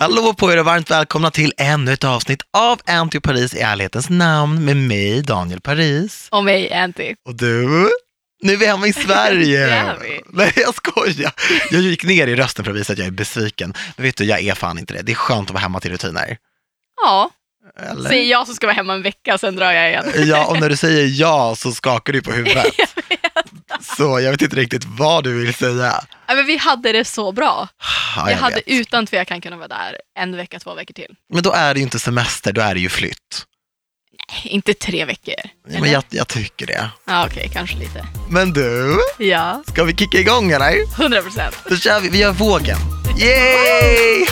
Hallå på er och varmt välkomna till ännu ett avsnitt av Anty Paris i ärlighetens namn med mig Daniel Paris. Och mig, Anty. Och du? Nu är vi hemma i Sverige. Det är vi. Nej jag skojar. Jag gick ner i rösten för att visa att jag är besviken. Men vet du, jag är fan inte det. Det är skönt att vara hemma till rutiner. Ja, Eller? säger jag som ska vara hemma en vecka, sen drar jag igen. Ja, och när du säger ja så skakar du på huvudet. Så jag vet inte riktigt vad du vill säga. Ja, men vi hade det så bra. Ja, jag hade vet. utan tvekan kunnat vara där en vecka, två veckor till. Men då är det ju inte semester, då är det ju flytt. Inte tre veckor. Ja, men jag, jag tycker det. Ja, okej, kanske lite. Men du, Ja, ska vi kicka igång eller? 100 procent. Då kör vi, vi gör vågen. Yay!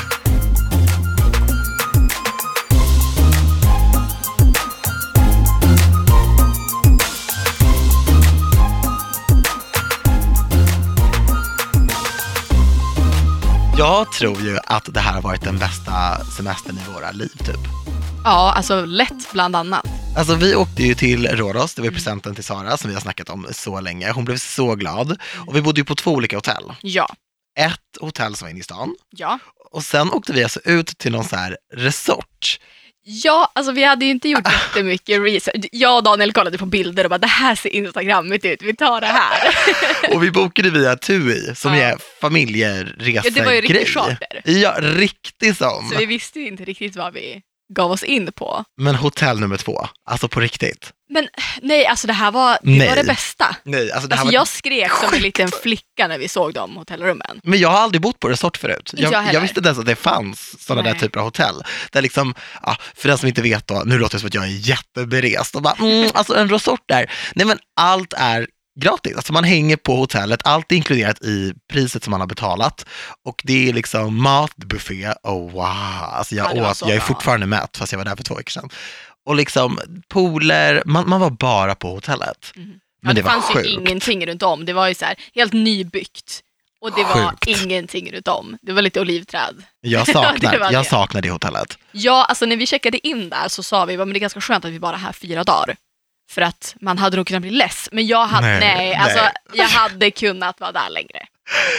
Jag tror ju att det här har varit den bästa semestern i våra liv typ. Ja, alltså lätt bland annat. Alltså vi åkte ju till Rhodos, det var ju presenten till Sara som vi har snackat om så länge. Hon blev så glad. Och vi bodde ju på två olika hotell. Ja, Ett hotell som var inne i stan ja. och sen åkte vi alltså ut till någon så här resort. Ja, alltså vi hade ju inte gjort jättemycket research. Jag och Daniel kollade på bilder och bara det här ser instagrammigt ut, vi tar det här. Och vi bokade via TUI som Ja. är familjeresegrej. Ja, det var ju riktig charter. Ja, riktig sån. Så vi visste ju inte riktigt vad vi gav oss in på. Men hotell nummer två, alltså på riktigt. Men nej, alltså det här var det, Nej. var det bästa. Nej, alltså det här Alltså var... jag skrek som en liten flicka när vi såg de hotellrummen. Men jag har aldrig bott på resort förut. Jag, jag jag, visste inte ens att det fanns sådana där typer av hotell. Där liksom, ja, för den som inte vet då, nu låter det som att jag är jätteberest och bara, mm, alltså en resort där. Nej men allt är gratis, alltså man hänger på hotellet, allt är inkluderat i priset som man har betalat. Och det är liksom matbuffé, oh wow, alltså jag Ja, det åt, jag är fortfarande mätt fast jag var där för två veckor sedan. Och liksom pooler, man, man var bara på hotellet. Mhm. Men det, det var fanns sjukt. ju ingenting runt om. Det var ju så här helt nybyggt. Och det var Sjukt. ingenting runt om. Det var lite olivträd. Jag Det saknar, var jag det. saknar det hotellet. Ja, alltså när vi checkade in där så sa vi att det är ganska skönt att vi bara är här fyra dagar. För att man hade nog kunnat bli less. Men jag hade, Nej, nej, alltså nej. jag hade kunnat vara där längre.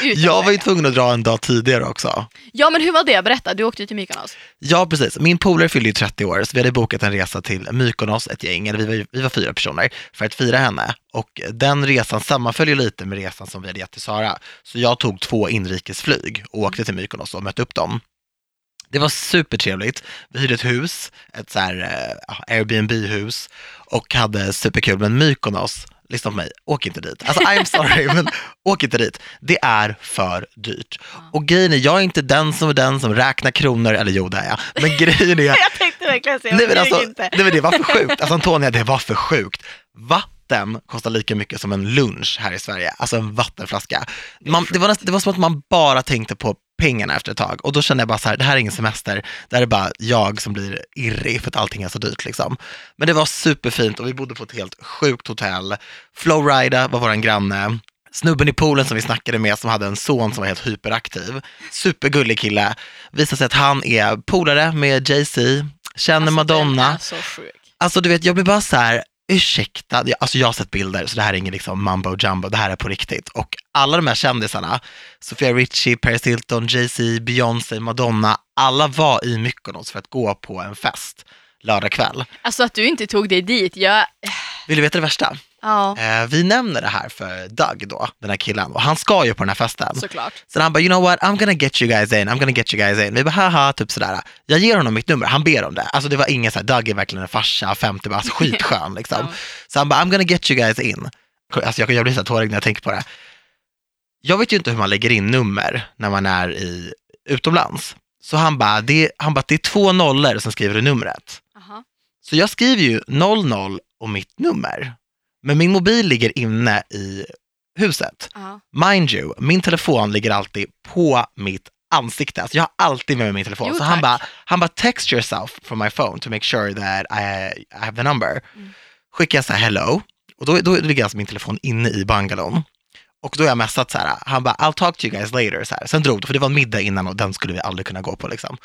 Utan Jag var ju tvungen att dra en dag tidigare också. Ja, men hur var det? Berätta, du åkte ju till Mykonos. Ja, precis. Min polare fyllde ju 30 år, så vi hade bokat en resa till Mykonos, ett gäng, eller vi var, vi var fyra personer, för att fira henne. Och den resan sammanföljer lite med resan som vi hade gett till Sara. Så jag tog två inrikesflyg och åkte till Mykonos och mötte upp dem. Det var supertrevligt. Vi hyrde ett hus, ett så här, eh, Airbnb-hus och hade superkul. Men Mykonos, lyssna på mig, åk inte dit. Alltså I'm sorry, men åk inte dit. Det är för dyrt. Och grejen är, jag är inte den som är den som räknar kronor, eller jo det är jag. Men grejen är, Jag tänkte verkligen säga, nej, men alltså, inte. nej men det var för sjukt. Alltså Antonia, det var för sjukt. Vatten kostar lika mycket som en lunch här i Sverige, alltså en vattenflaska. Man, det, var nästan, det var som att man bara tänkte på pengarna efter ett tag och då kände jag bara så här, det här är ingen semester, det här är bara jag som blir irrig för att allting är så dyrt liksom. Men det var superfint och vi bodde på ett helt sjukt hotell. Flowrida var våran granne. Snubben i poolen som vi snackade med som hade en son som var helt hyperaktiv. Supergullig kille. Visade sig att han är polare med Jay-Z, känner Alltså, Madonna. Den är så sjuk. Alltså du vet, jag blir bara så här, ursäkta, alltså jag har sett bilder så det här är ingen liksom mumbo jumbo, det här är på riktigt. Och alla de här kändisarna, Sofia Richie, Paris Hilton, Jay-Z, Beyoncé, Madonna, alla var i Mykonos för att gå på en fest lördag kväll. Alltså att du inte tog dig dit, jag... Vill du veta det värsta? Ja, Eh, vi nämner det här för Doug då, den här killen, och han ska ju på den här festen. såklart. Så han bara, you know what, I'm gonna get you guys in, I'm gonna get you guys in. Vi bara, haha, typ sådär. Jag ger honom mitt nummer, han ber om det. Alltså det var ingen såhär, Doug är verkligen en farsa, 50, bara, alltså skitskön liksom. Ja. Så han bara, I'm gonna get you guys in. Alltså jag, jag blir så tårögd när jag tänker på det. Jag vet ju inte hur man lägger in nummer när man är i, utomlands. Så han bara, det, han bara, det är två nollor som skriver i numret. Aha. Så jag skriver ju 00 och mitt nummer. Men min mobil ligger inne i huset. Ja. Mind you, min telefon ligger alltid på mitt ansikte. Alltså jag har alltid med mig min telefon. Jo, så han bara, han bara text yourself from my phone to make sure that I, I have the number. Mm. Skickar jag så här hello och då, då ligger alltså min telefon inne i bungalon. Och då har jag messat så här, han bara I'll talk to you guys later. Så här. Sen drog det, för det var middag innan och den skulle vi aldrig kunna gå på liksom.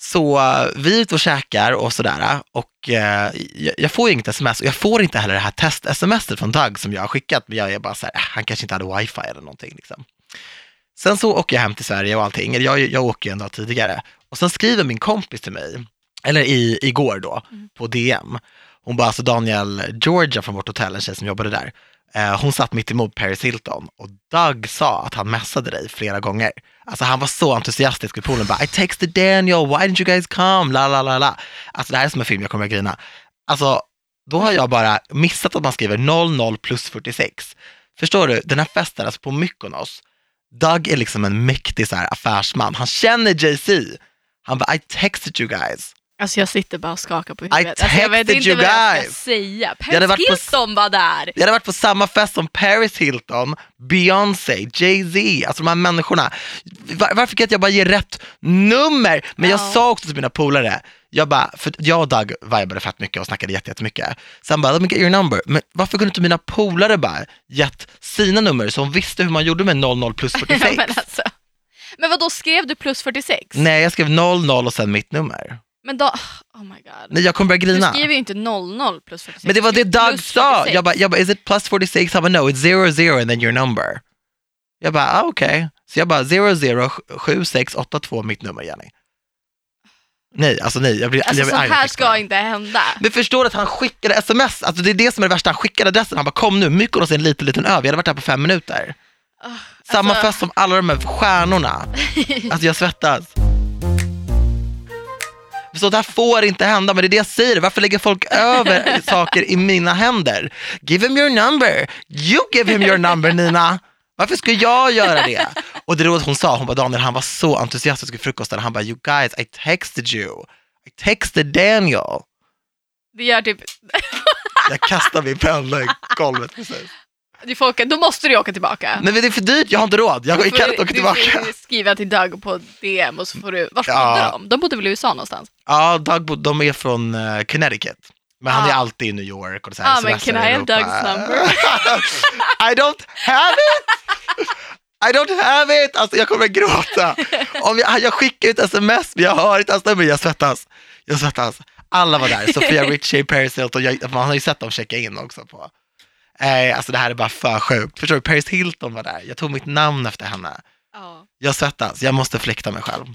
Så vi är ute och käkar och sådär och eh, jag, får inget sms och jag får inte heller det här test-smset från Doug som jag har skickat. Men jag är bara så här, "Äh, han kanske inte hade wifi eller någonting liksom. Sen så åker jag hem till Sverige och allting, eller jag, jag åker ju en dag tidigare. Och sen skriver min kompis till mig, eller i, igår då, Mm. på DM. Hon bara, alltså Daniel, Georgia från vårt hotell, en tjej som jobbade där, Eh, hon satt mitt emot Paris Hilton och Doug sa att han messade dig flera gånger. Alltså han var så entusiastisk vid poolen, bara I texted Daniel, why didn't you guys come? La la la la. Alltså det här är som en film, jag kommer att grina. Alltså, då har jag bara missat att man skriver 00 plus 46. Förstår du, den här festen, alltså på Mykonos, Doug är liksom en mäktig så här, affärsman. Han känner Jay-Z. Han bara, I texted you guys. Alltså jag sitter bara och skakar på I huvudet. Alltså, jag vet inte vad jag ska säga. Jag Paris på Hilton var där. Jag hade varit på samma fest som Paris Hilton, Beyoncé, Jay-Z, alltså de här människorna. Var, varför kan inte jag bara ge rätt nummer? Men jag Ja. sa också till mina polare, jag bara, för jag och Doug vibade fett mycket och snackade jätte- jättemycket. Så han bara, let me get your number. Men varför kunde inte mina polare bara gett sina nummer så hon visste hur man gjorde med 00 plus 46? Ja, men, alltså. men vad då skrev du plus 46? Nej, jag skrev 00 och sen mitt nummer. Men då, oh my god. Nej, jag kommer börja Du grina. skriver ju inte 00 plus 46. Men det var det Du Doug sa. 46. Jag bara, jag bara, is it plus 46? Han bara, no, it's 00 and then your number. Jag bara, ah, okej. Så jag bara, 007682 mitt nummer, Jenny. Nej, alltså nej. Jag blir, Alltså jag blir så arg när här ska inte hända. Men förstår du att han skickade sms? Alltså det är det som är det värsta. Han skickade adressen. Han bara, kom nu, Mykonos är en liten, liten ö. Vi hade varit där på fem minuter. Ah, Samma alltså- fest som alla de här stjärnorna. Alltså jag svettas. Så det här får inte hända, men det är det jag säger. Varför lägger folk över saker i mina händer? Give him your number. You give him your number, Nina. Varför ska jag göra det? Och det då hon sa, hon bara Daniel, han var så entusiastisk i frukosten. Han bara, you guys, I texted you. I texted Daniel. Det gör typ, Jag kastar min penna i golvet precis. Du får åka, då måste du åka tillbaka. Nej men det är för dyrt, jag har inte råd. Jag Du kan inte åka du får tillbaka. skriva till Doug på DM och så får du, var Ja. bodde de? De bodde väl i USA någonstans? Ja, Doug, bo- de är från eh, Connecticut. Men han Ah. är alltid i New York och så här, Ah, men can i have. Doug's number? I don't have it! I don't have it! Alltså jag kommer att gråta. Om jag, jag skickar ut sms, men jag hör inte hans nummer, jag svettas. Jag svettas. Alla var där, Sofia Richie, Paris Hilton, jag, man har ju sett dem checka in också på. Eh, alltså det här är bara för sjukt. Förstår du, Paris Hilton var där, jag tog mitt namn efter henne. Ja. Jag svettas, jag måste fläkta mig själv.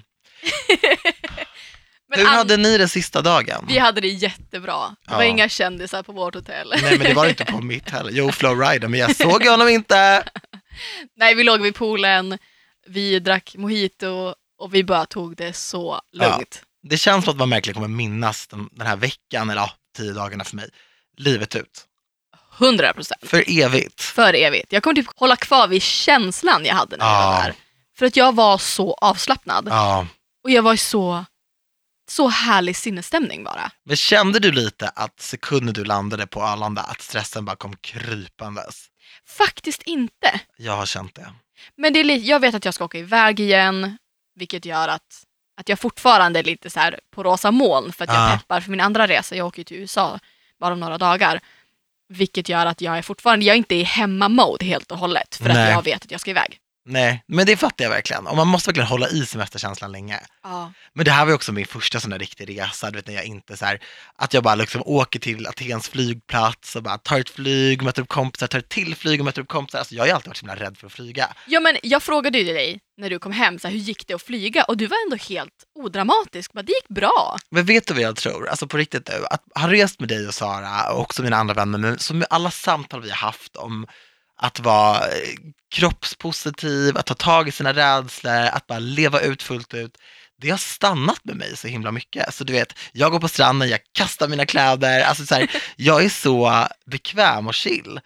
Men Hur hade ni det sista dagen? Vi hade det jättebra. Det var Ja. inga kändisar på vårt hotell. Nej men det var inte på mitt heller. Jo, Flow Rider, men jag såg honom inte. Nej, vi låg vid poolen, vi drack mojito och vi bara tog det så lugnt. Det känns som att man verkligen kommer minnas den, den här veckan, eller ja, tio dagarna för mig, livet ut. 100 procent. För evigt. För evigt. Jag kommer typ hålla kvar vid känslan jag hade när jag var där. För att jag var så avslappnad. Ja. Och jag var i så, så härlig sinnesstämning bara. Men kände du lite att sekunden du landade på Arlanda, att stressen bara kom krypandes? Faktiskt inte. Jag har känt det. Men det är jag vet att jag ska åka iväg igen, vilket gör att, att jag fortfarande är lite så på rosa moln för att jag Ja. peppar för min andra resa. Jag åker ju till USA bara om några dagar. Vilket gör att jag är fortfarande, jag är inte i hemma-mode helt och hållet för Nej. att jag vet att jag ska iväg. Nej, men det fattar jag verkligen. Och man måste verkligen hålla i semesterkänslan länge. Ja. Men det här var också min första sån där riktig resa, du vet när jag inte så här, att jag bara liksom åker till Atens flygplats och bara tar ett flyg, möter upp kompisar, tar ett till flyg och möter upp kompisar. Alltså jag har ju alltid varit så himla rädd för att flyga. ja men jag frågade ju dig när du kom hem, så här, hur gick det att flyga? Och du var ändå helt odramatisk, bara, det gick bra. Men vet du vad jag tror? Alltså på riktigt nu, att ha rest med dig och Sara och också mina andra vänner, men som alla samtal vi har haft om att vara eh, kroppspositiv, att ta tag i sina rädslor, att bara leva ut fullt ut. Det har stannat med mig så himla mycket. Så du vet, jag går på stranden, jag kastar mina kläder, alltså så här, jag är så bekväm och chill.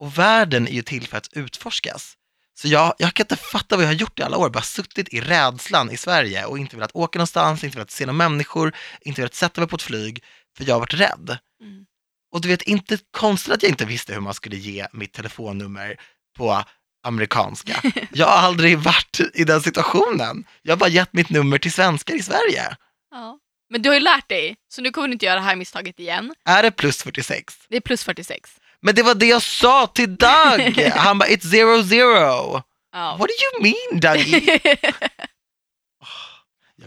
Och världen är ju till för att utforskas. Så jag, jag kan inte fatta vad jag har gjort i alla år, bara suttit i rädslan i Sverige och inte velat åka någonstans, inte velat se några människor, inte velat sätta mig på ett flyg, för jag har varit rädd. Mm. Och du vet, inte konstigt att jag inte visste hur man skulle ge mitt telefonnummer på amerikanska. Jag har aldrig varit i den situationen. Jag har bara gett mitt nummer till svenskar i Sverige. Ja. Men du har ju lärt dig, så nu kommer du inte göra det här misstaget igen. Är det plus 46? Det är plus 46. Men det var det jag sa till Doug! Han bara, it's zero zero. Ja. What do you mean Dougie?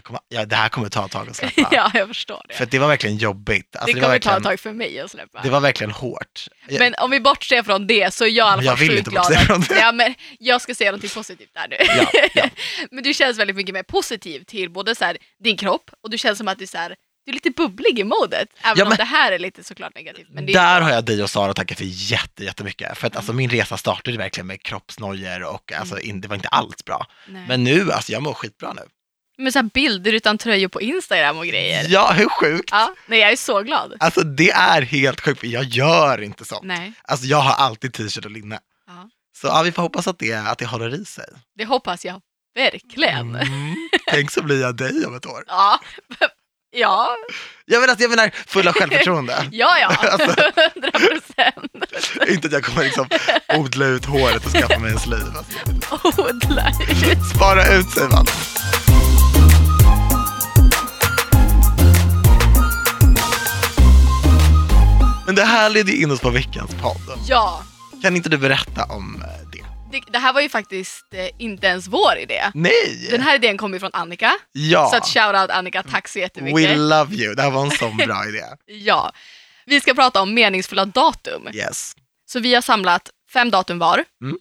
Jag jag kommer, ja, det här kommer ta ett tag att släppa. ja, jag förstår det. För att det var verkligen jobbigt. Alltså, det det, kommer var ta ett verkligen, tag för mig att släppa. det var verkligen hårt. Jag- Men om vi bortser från det så är jag i alla fall jag vill sjukt inte glad. bortse att- från det. Ja, men jag ska säga något positivt där nu. Ja, ja. men du känns väldigt mycket mer positiv till både så här, din kropp och du känns som att du, så här, du är lite bubblig i modet. Även Ja, om men- det här är lite såklart negativt. Men Där har jag dig och Sara att tacka för jätte, jättemycket. För att Mm. alltså, min resa startade verkligen med kroppsnojor och alltså, in, det var inte alls bra. Nej. Men nu, alltså jag mår skitbra nu. Så här bilder utan tröjor på Instagram och grejer. Ja, hur sjukt? Ja, nej, jag är så glad. Alltså det är helt sjukt, för jag gör inte sånt. Nej, Alltså jag har alltid t-shirt och linne. Ja. Så ja, vi får hoppas att det, att det håller i sig. det hoppas jag verkligen. Mm. Tänk så blir jag dig om ett år. Ja, ja, Jag menar, jag menar full av självförtroende. ja, ja, Alltså. hundra procent. inte att jag kommer liksom odla ut håret och skaffa mig en sliv. Alltså. Odlar. Spara ut säger man. Men det här leder in oss på veckans podd. Ja, Kan inte du berätta om eh, det? det, det här var ju faktiskt eh, inte ens vår idé. Nej! Den här idén kom ju från Annika. ja, Så att shoutout Annika, tack så we jättemycket. love you. Det här var en sån bra idé. Ja. Vi ska prata om meningsfulla datum. Yes. Så vi har samlat fem datum var. Mm.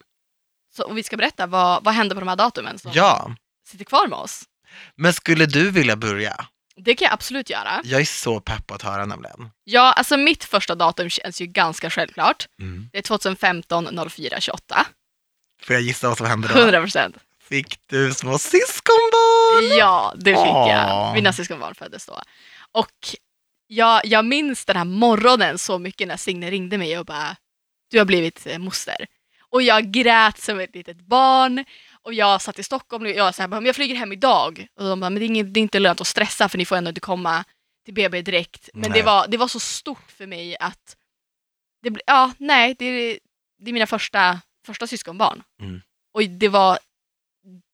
Så, och vi ska berätta vad, vad hände på de här datumen som Ja, sitter kvar med oss. men skulle du vilja börja? Det kan jag absolut göra. Jag är så pepp på att höra nämligen. Ja, alltså mitt första datum känns ju ganska självklart. Mm. Det är 2015 04 28. Får jag gissa vad som hände då? 100 procent. Fick du små syskonbarn? Ja, det fick Åh. jag. Mina syskonbarn föddes då. Och jag, jag minns den här morgonen så mycket när Signe ringde mig och bara du har blivit eh, moster. Och jag grät som ett litet barn. Och jag satt i Stockholm och jag sa jag flyger hem idag. Och de bara, men det är, inget, det är inte lönt att stressa för ni får ändå inte komma till BB direkt. Men det var, det var så stort för mig att, det, ja nej, det är, det är mina första, första syskonbarn. Mm. Och det var,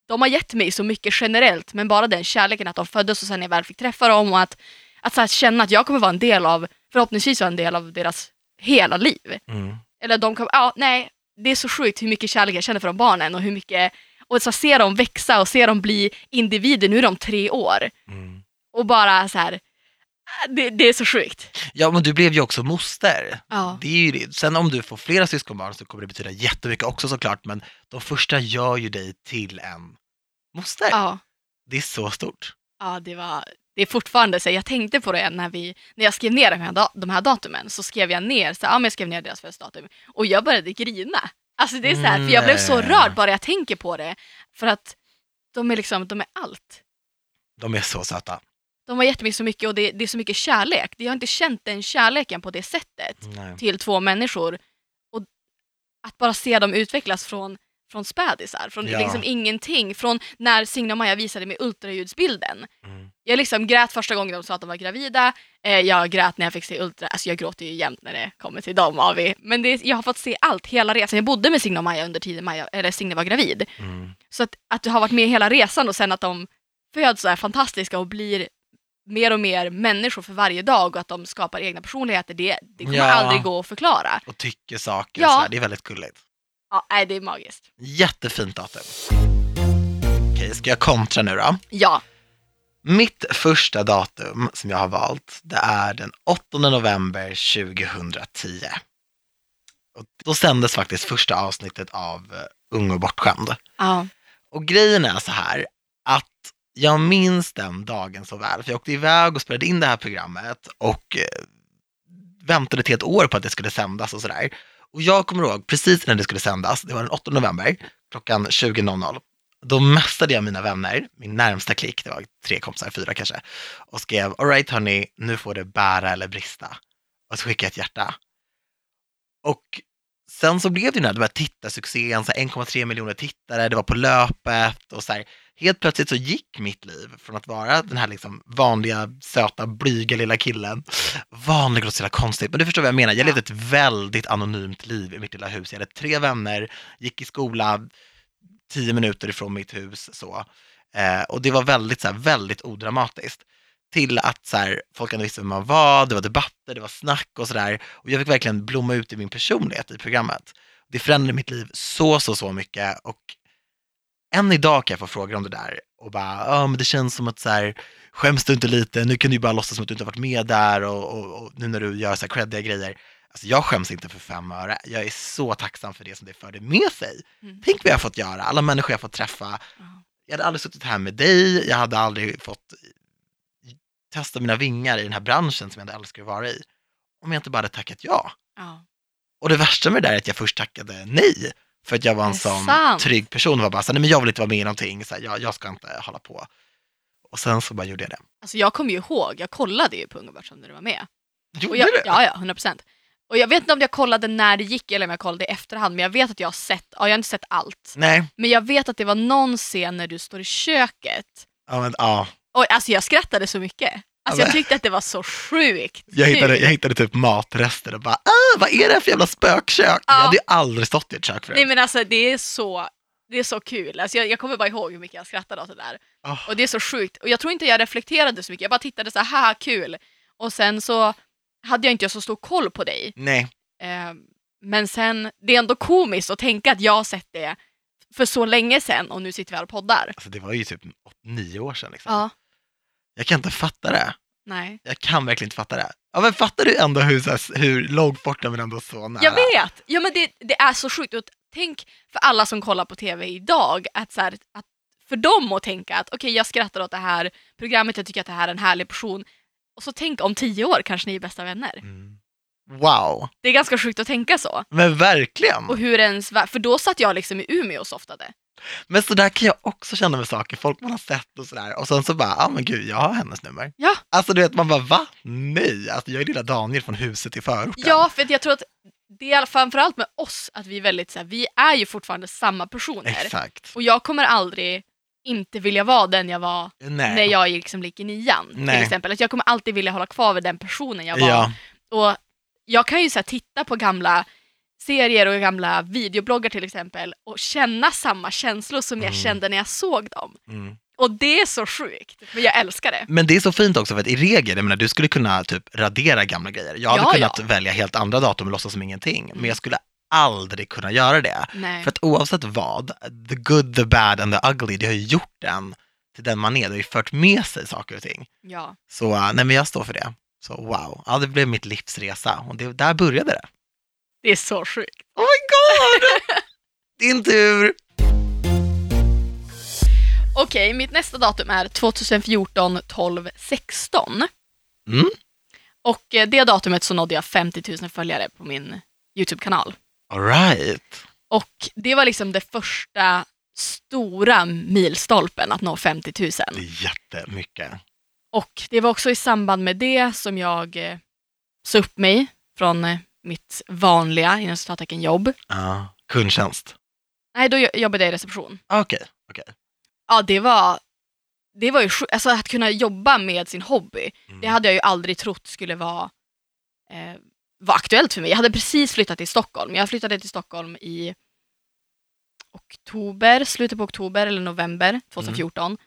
de har gett mig så mycket generellt, men bara den kärleken att de föddes och sen jag väl fick träffa dem och att, att så känna att jag kommer vara en del av, förhoppningsvis vara en del av deras hela liv. Mm. Eller de kommer, ja nej, det är så sjukt hur mycket kärlek jag känner för de barnen och hur mycket, och så se dem växa och se dem bli individer, nu är de tre år. Mm. Och bara så här, det, det är så sjukt. Ja, men du blev ju också moster. Ja. Det är ju. Sen om du får flera syskonbarn så kommer det betyda jättemycket också såklart, men de första gör ju dig till en moster. Ja. Det är så stort. Ja, det var det är fortfarande så. Jag tänkte på det när, vi, när jag skrev ner de här, de här datumen. Så skrev jag ner, så, ja, men jag skrev ner deras födelsedatum. Och jag började grina. Alltså det är så här, för jag blev så Nej. rörd bara jag tänker på det. För att de är liksom, de är allt. De är så söta. De har gett mig så mycket och det, det är så mycket kärlek. Jag har inte känt den kärleken på det sättet Nej. till två människor. Och att bara se dem utvecklas från, från spädisar, från Ja. liksom ingenting. Från när Signe och Maja visade mig ultraljudsbilden. Mm. Jag liksom grät första gången de sa att de var gravida. Eh, jag grät när jag fick se ultra. Alltså jag gråter ju jämt när det kommer till dem, Avi. Men det, jag har fått se allt, hela resan. Jag bodde med Signe och Maja under tiden Maja, eller Signe var gravid. Mm. Så att, att du har varit med hela resan och sen att de föds så här fantastiska och blir mer och mer människor för varje dag och att de skapar egna personligheter, det, det kommer Ja. aldrig gå att förklara. Och tycker saker Ja. och sådär. Det är väldigt gulligt. Ja, nej, det är magiskt. Jättefint datum. Okej, ska jag kontra nu då? Ja, Mitt första datum som jag har valt, det är den 8 november 2010. Och då sändes faktiskt första avsnittet av eh, Ung och bortskämd. ja, Och grejen är så här att jag minns den dagen så väl, för jag åkte iväg och spelade in det här programmet och eh, väntade till ett år på att det skulle sändas och sådär. Och jag kommer ihåg precis när det skulle sändas, det var den 8 november, klockan 20.00. Då mästade jag mina vänner, min närmsta klick, det var tre kompisar, fyra kanske, och skrev alright hörni, nu får det bära eller brista. Och så skickade jag ett hjärta. Och sen så blev det ju den här, den här tittarsuccén, 1,3 miljoner tittare, det var på löpet och så här, helt plötsligt så gick mitt liv från att vara den här liksom vanliga, söta, blyga lilla killen, vanlig låter så konstigt, men du förstår vad jag menar, jag Ja. levde ett väldigt anonymt liv i mitt lilla hus, jag hade tre vänner, gick i skola tio minuter ifrån mitt hus så, eh, och det var väldigt, så här, väldigt odramatiskt. Till att så här, folk ändå visste vem man var, det var debatter, det var snack och sådär. Och jag fick verkligen blomma ut i min personlighet i programmet. Det förändrade mitt liv så, så, så mycket. Och än idag kan jag få frågor om det där och bara, ja men det känns som att så här, skäms du inte lite, nu kan du ju bara låtsas som att du inte har varit med där och, och, och nu när du gör så här creddiga grejer. Alltså jag skäms inte för fem öre, jag är så tacksam för det som det förde med sig. Mm. Tänk vad jag har fått göra, alla människor jag har fått träffa. Ja. Jag hade aldrig suttit här med dig, jag hade aldrig fått testa mina vingar i den här branschen som jag aldrig skulle vara i. Om jag inte bara hade tackat ja. Ja. Och det värsta med det där är att jag först tackade nej. För att jag var en sån sant? trygg person och var bara så här, nej men jag vill inte vara med i någonting, så här, jag, jag ska inte hålla på. Och sen så bara gjorde jag det. Alltså jag kommer ju ihåg, jag kollade ju på Unga Börsen när du var med. Gjorde Och jag, du? ja, ja, 100 procent. Och jag vet inte om jag kollade när det gick eller om jag kollade i efterhand, men jag vet att jag har sett, ja jag har inte sett allt. Nej, Men jag vet att det var någon scen när du står i köket. ja, men, ja. Och alltså jag skrattade så mycket. Alltså Ja, jag tyckte att det var så sjukt Jag, hittade, jag hittade typ matrester och bara, ah, vad är det för jävla spökkök? Jag hade ju aldrig stått i ett kök förut. Nej men alltså det är så, det är så kul. Alltså jag, jag kommer bara ihåg hur mycket jag skrattade åt det där. Ah. Och det är så sjukt. Och jag tror inte jag reflekterade så mycket, jag bara tittade så här, haha kul. Och sen så hade jag inte så stor koll på dig. Nej, Eh, men sen, det är ändå komiskt att tänka att jag har sett det för så länge sedan och nu sitter vi här och poddar. alltså det var ju typ nio år sedan. Liksom. Ja, Jag kan inte fatta det. nej. Jag kan verkligen inte fatta det. Ja, men fattar du ändå hur, så här, hur långt borta men ändå så nära? Jag vet! Ja men det, det är så sjukt. Och tänk för alla som kollar på TV idag, att, så här, att för dem att tänka att okej jag skrattar åt det här programmet, jag tycker att det här är en härlig person. Och så tänk om tio år kanske ni är bästa vänner. Mm. Wow, Det är ganska sjukt att tänka så. men verkligen. Och hur ens, för då satt jag liksom i Umeå och softade. Men så där kan jag också känna med saker, folk man har sett och sådär. Och sen så bara, ja ah, men gud, jag har hennes nummer. Ja. Alltså du vet, man bara, va? Nej, alltså jag är lilla Daniel från huset i förorten. Ja, för jag tror att det är framförallt med oss att vi är väldigt så här, vi är ju fortfarande samma personer. Exakt. Och jag kommer aldrig inte vilja vara den jag var Nej. när jag liksom gick i nian. Nej. Till exempel. Att jag kommer alltid vilja hålla kvar vid den personen jag var. Ja, Och jag kan ju så titta på gamla serier och gamla videobloggar till exempel och känna samma känslor som jag Mm. kände när jag såg dem. mm. Och det är så sjukt, men jag älskar det. Men det är så fint också för att i regel, jag menar, du skulle kunna typ radera gamla grejer. Jag hade Ja, kunnat ja. välja helt andra datum och låtsas som ingenting. Men Mm. jag skulle aldrig kunna göra det. Nej. För att oavsett vad, the good, the bad and the ugly, det har ju gjort den till den man är. Det har ju fört med sig saker och ting. Ja. Så uh, nej men jag står för det. Så wow, ja det blev mitt livs resa och det, där började det. Det är så sjukt. Oh my god! Din tur! Okej, mitt nästa datum är 2014 12 16. Mm. Och eh, det datumet så nådde jag 50 000 följare på min YouTube-kanal. All right. Och det var liksom det första stora milstolpen att nå 50 000. Det är jättemycket. Och det var också i samband med det som jag eh, sa upp mig från eh, mitt vanliga, inom citattecken, jobb. Ja, kundtjänst. Nej, då jo- jobbade jag i reception. Okej, okej. Ja, det var, det var ju alltså att kunna jobba med sin hobby. Mm. Det hade jag ju aldrig trott skulle vara, eh, vara aktuellt för mig. Jag hade precis flyttat till Stockholm. Jag flyttade till Stockholm i oktober, slutet på oktober eller november 2014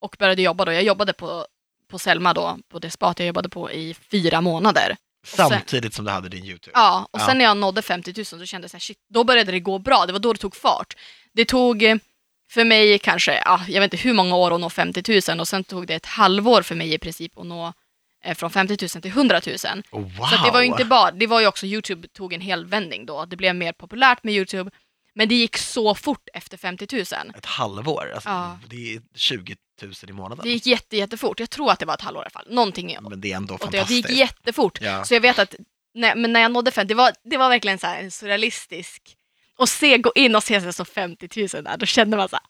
och började jobba då. Jag jobbade på, på Selma då, på det spat jag jobbade på i fyra månader. Sen- Samtidigt som du hade din YouTube. Ja, och Ja. sen när jag nådde 50 000 så kände jag så här, shit, då började det gå bra. Det var då det tog fart. Det tog eh, för mig kanske, ja, jag vet inte hur många år att nå 50 000 och sen tog det ett halvår för mig i princip att nå eh, från 50 000 till 100 000. Oh, wow. Så det var ju inte bara, det var ju också Youtube tog en hel vändning då. Det blev mer populärt med Youtube. Men det gick så fort efter 50 000. Ett halvår, alltså, Ja. det är 20 000 i månaden. Det gick jätte, jättefort. Jag tror att det var ett halvår i alla fall. Någonting Men det är ändå åt det. Fantastiskt. gick jättefort. Ja. Så jag vet att när, men när jag nådde 50, det var, det var verkligen så här en surrealistisk... Och se, gå in och se sig så 50 000 där, då kände man så här,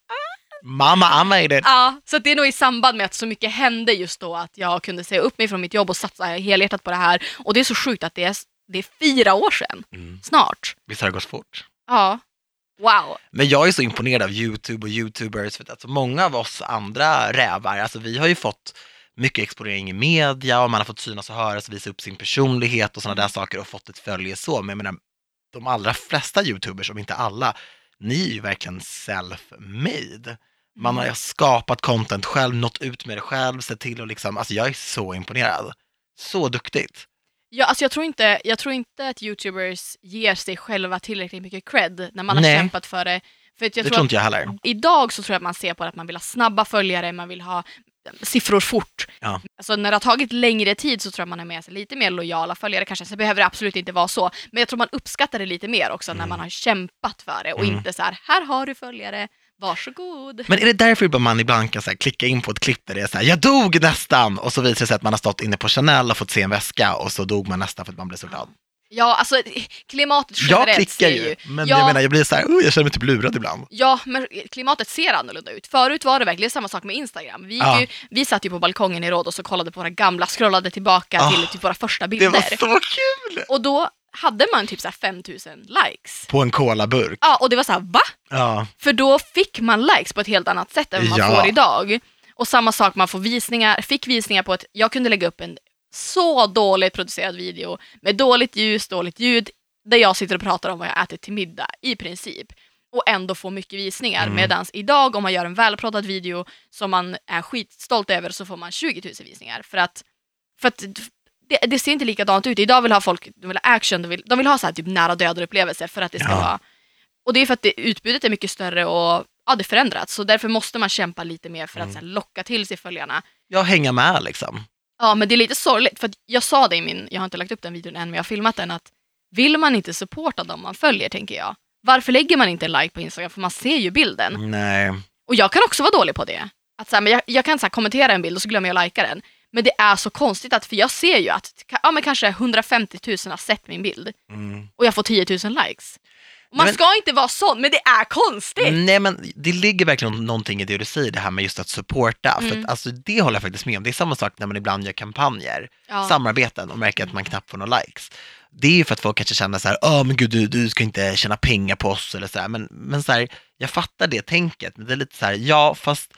Mamma, I made it! ja. Så det är nog i samband med att så mycket hände just då att jag kunde säga upp mig från mitt jobb och satsa helhjärtat på det här. Och det är så sjukt att det är, det är fyra år sedan, Mm. snart. Visst har det gått fort? Ja. Wow. Men jag är så imponerad av YouTube och YouTubers, för att alltså många av oss andra rävar, alltså vi har ju fått mycket exponering i media och man har fått synas och höras och visa upp sin personlighet och sådana där saker och fått ett följe så. Men jag menar, de allra flesta YouTubers, om inte alla, ni är ju verkligen self-made. Man har skapat content själv, nått ut med det själv, sett till och liksom, alltså jag är så imponerad. Så duktigt. Ja, alltså jag, tror inte, jag tror inte att youtubers ger sig själva tillräckligt mycket cred när man har Nej. kämpat för det. För att jag det tror tror inte jag heller. idag så tror jag att man ser på att man vill ha snabba följare, man vill ha siffror fort. Ja. Alltså när det har tagit längre tid så tror jag man är med sig lite mer lojala följare kanske. Så behöver det absolut inte vara så. Men jag tror man uppskattar det lite mer också när Mm. man har kämpat för det och Mm. inte så här, här har du följare, varsågod. Men är det därför man ibland kan så här, klicka in på ett klipp där det är så här, jag dog nästan, och så visar det sig att man har stått inne på Chanel och fått se en väska och så dog man nästan för att man blev så glad. Ja, alltså klimatet Jag generellt klickar ser ju, men Ja. jag menar jag blir så här, "Oh, jag känner mig typ lurad ibland. Ja, men klimatet ser annorlunda ut. Förut var det verkligen samma sak med Instagram. Vi, Ja. ju, vi satt ju på balkongen i Rhodos och kollade på våra gamla, scrollade tillbaka Ah, till typ våra första Det bilder. var så kul! Och då hade man typ så här 5000 likes. På en colaburk. Ja, och det var så här, va? Ja, För då fick man likes på ett helt annat sätt än vad man Ja. får idag. Och samma sak, man får visningar, fick visningar på ett, jag kunde lägga upp en så dåligt producerad video med dåligt ljus, dåligt ljud, där jag sitter och pratar om vad jag ätit till middag, i princip. Och ändå få mycket visningar. Mm. Medan idag, om man gör en välproddad video som man är skitstolt över, så får man 20 000 visningar. För att, för att det, det ser inte likadant ut. Idag vill ha folk de vill ha action, de vill, de vill ha så här typ nära döden upplevelser för att det ska Ja. vara... Och det är för att det, utbudet är mycket större och ja, det förändrats. Så därför måste man kämpa lite mer för att Mm. så här, locka till sig följarna. jag hänger med liksom. Ja, men det är lite sorgligt, för jag sa det i min, jag har inte lagt upp den videon än, men jag har filmat den, att vill man inte supporta dem man följer, tänker jag, varför lägger man inte en like på Instagram? För man ser ju bilden. Nej. Och jag kan också vara dålig på det. Att så här, men jag, jag kan så här, kommentera en bild och så glömmer jag att likea den. Men det är så konstigt, att, för jag ser ju att ja, men kanske 150 000 har sett min bild Mm. och jag får 10 000 likes. Man Men- ska inte vara sån, men det är konstigt! Nej men det ligger verkligen någonting i det du säger, det här med just att supporta. För Mm. att, alltså, det håller jag faktiskt med om. Det är samma sak när man ibland gör kampanjer, Ja. samarbeten och märker att man knappt får några likes. Det är ju för att folk kanske känner så här, ja men gud du, du ska inte tjäna pengar på oss eller så här. Men, men så här, jag fattar det tänket, men det är lite så här, ja fast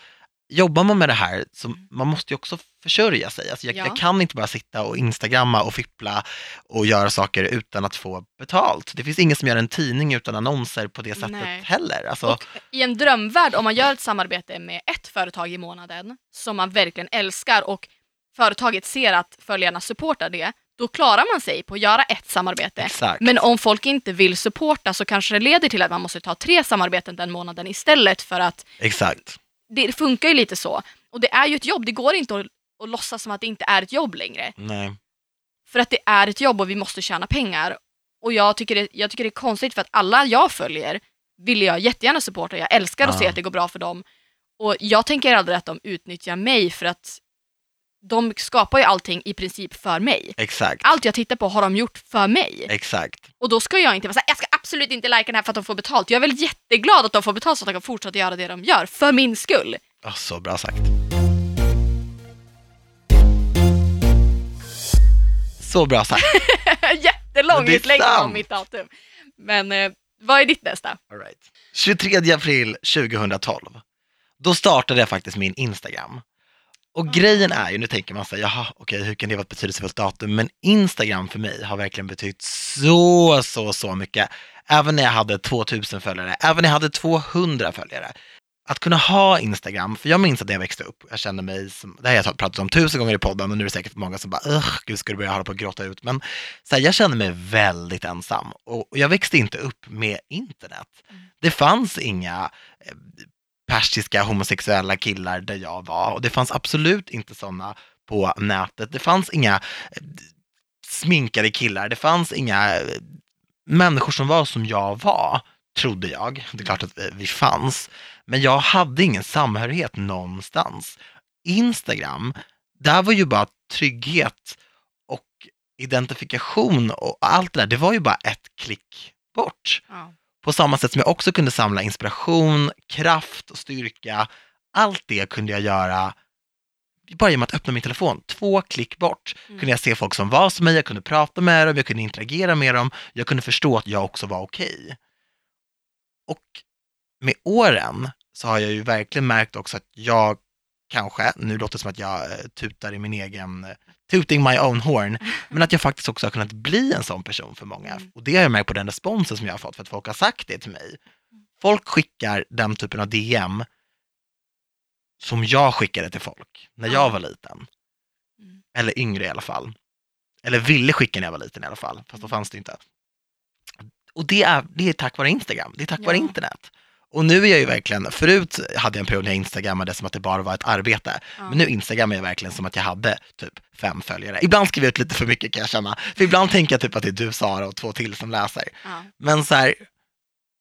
jobbar man med det här så man måste ju också försörja sig. Alltså jag, Ja. jag kan inte bara sitta och instagramma och fippla och göra saker utan att få betalt. Det finns ingen som gör en tidning utan annonser på det sättet Nej. heller. Alltså, Och i en drömvärld, om man gör ett samarbete med ett företag i månaden som man verkligen älskar och företaget ser att följarna supportar det, då klarar man sig på att göra ett samarbete. exakt. Men om folk inte vill supporta så kanske det leder till att man måste ta tre samarbeten den månaden istället för att Exakt. Det funkar ju lite så. Och det är ju ett jobb, det går inte att, att låtsas som att det inte är ett jobb längre. Nej. För att det är ett jobb och vi måste tjäna pengar. Och jag tycker det, jag tycker det är konstigt för att alla jag följer vill jag jättegärna supporta. Jag älskar att Ja. se att det går bra för dem. Och jag tänker aldrig att de utnyttjar mig för att de skapar ju allting i princip för mig. Exakt. Allt jag tittar på har de gjort för mig. Exakt. Och då ska jag inte vara såhär, jag ska absolut inte lajka den här för att de får betalt. Jag är väl jätteglad att de får betalt så att de kan fortsätta göra det de gör, för min skull. Oh, så bra sagt. Så bra sagt. Jättelång utläggning om mitt datum. Men eh, vad är ditt nästa? All right. 23 april 2012. Då startade jag faktiskt min Instagram. Och grejen är ju, nu tänker man sig, jaha, okej, hur kan det vara ett betydelsefullt datum? Men Instagram för mig har verkligen betytt så, så, så mycket. Även när jag hade 2000 följare, även när jag hade 200 följare. Att kunna ha Instagram, för jag minns att när jag växte upp, jag kände mig som, det här har jag pratat om tusen gånger i podden och nu är det säkert många som bara, ugh, gud ska du börja hålla på och gråta ut. Men så här, jag kände mig väldigt ensam och och jag växte inte upp med internet. Mm. Det fanns inga eh, persiska homosexuella killar där jag var och det fanns absolut inte sådana på nätet. Det fanns inga eh, sminkade killar, det fanns inga eh, människor som var som jag var, trodde jag. Det är klart att vi- vi fanns, men jag hade ingen samhörighet någonstans. Instagram, där var ju bara trygghet och identifikation och allt det där, det var ju bara ett klick bort. Ja. På samma sätt som jag också kunde samla inspiration, kraft och styrka. Allt det kunde jag göra bara genom att öppna min telefon. Två klick bort Mm. kunde jag se folk som var som mig, jag kunde prata med dem, jag kunde interagera med dem, jag kunde förstå att jag också var okej. Och med åren så har jag ju verkligen märkt också att jag kanske, nu låter det som att jag eh, tutar i min egen, tuting my own horn, men att jag faktiskt också har kunnat bli en sån person för många. Mm. Och det har jag märkt på den responsen som jag har fått för att folk har sagt det till mig. Folk skickar den typen av DM som jag skickade till folk när jag Ja. var liten. Mm. Eller yngre i alla fall. Eller ville skicka när jag var liten i alla fall, fast då Mm. fanns det inte. Och det är, det är tack vare Instagram, det är tack vare Ja. internet. Och nu är jag ju verkligen, förut hade jag en period när jag instagrammade som att det bara var ett arbete. Ja. Men nu instagrammar jag verkligen som att jag hade typ fem följare. Ibland skriver jag ut lite för mycket kan jag känna. För ibland tänker jag typ att det är du Sara och två till som läser. Ja. Men så här,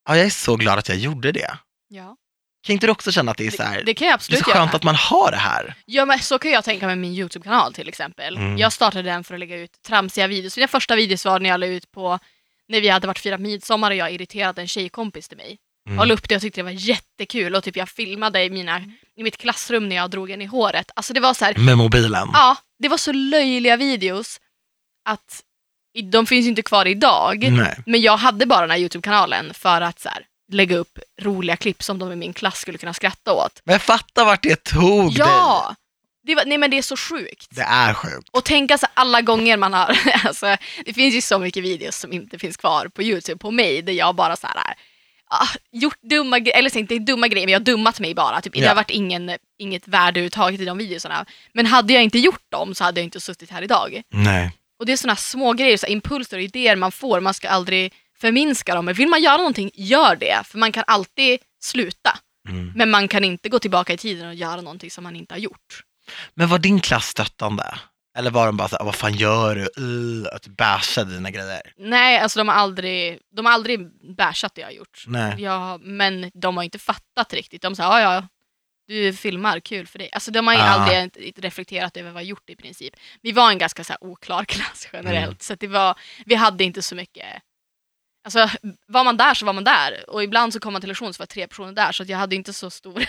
ja, jag är så glad att jag gjorde det. Ja. Kan inte du också känna att det är så här, Det, det det är så skönt göra. att man har det här? Ja men så kan jag tänka med min YouTube-kanal till exempel. Mm. Jag startade den för att lägga ut tramsiga videos. Mina första videos var när jag la ut på när vi hade varit firat midsommar och jag irriterade en tjejkompis till mig. Mm. Jag la upp det och tyckte det var jättekul och typ jag filmade i, mina, i mitt klassrum när jag drog en i håret. Alltså det var så här, Med mobilen? ja, det var så löjliga videos att de finns ju inte kvar idag. Nej. Men jag hade bara den här YouTube-kanalen för att så här, lägga upp roliga klipp som de i min klass skulle kunna skratta åt. Men jag fattar vart det tog dig. Ja! Det, var, nej men det är så sjukt. Det är sjukt. Och tänka så alla gånger man har, alltså, det finns ju så mycket videos som inte finns kvar på YouTube på mig där jag bara så här, ah, gjort dumma grejer, eller inte dumma grejer men jag har dummat mig bara. Typ, Det Ja. har varit ingen, inget värde överhuvudtaget i de videorna. Men hade jag inte gjort dem så hade jag inte suttit här idag. Nej. Och det är sådana små grejer, så impulser och idéer man får, man ska aldrig förminska dem. Men vill man göra någonting, gör det. För man kan alltid sluta. Mm. Men man kan inte gå tillbaka i tiden och göra någonting som man inte har gjort. Men var din klass stöttande? Eller var de bara så här, vad fan gör du? Uh, att du bashade dina grejer? Nej, alltså de har aldrig, de har aldrig bashat det jag har gjort. Nej. Ja, men de har inte fattat riktigt. De sa ja, ja, du filmar, kul för dig. Alltså de har ju Ah. aldrig reflekterat över vad jag gjort i princip. Vi var en ganska så oklar klass generellt, Mm. så det var, vi hade inte så mycket Alltså var man där så var man där och ibland så kom man till lektion så var tre personer där så jag hade inte så stor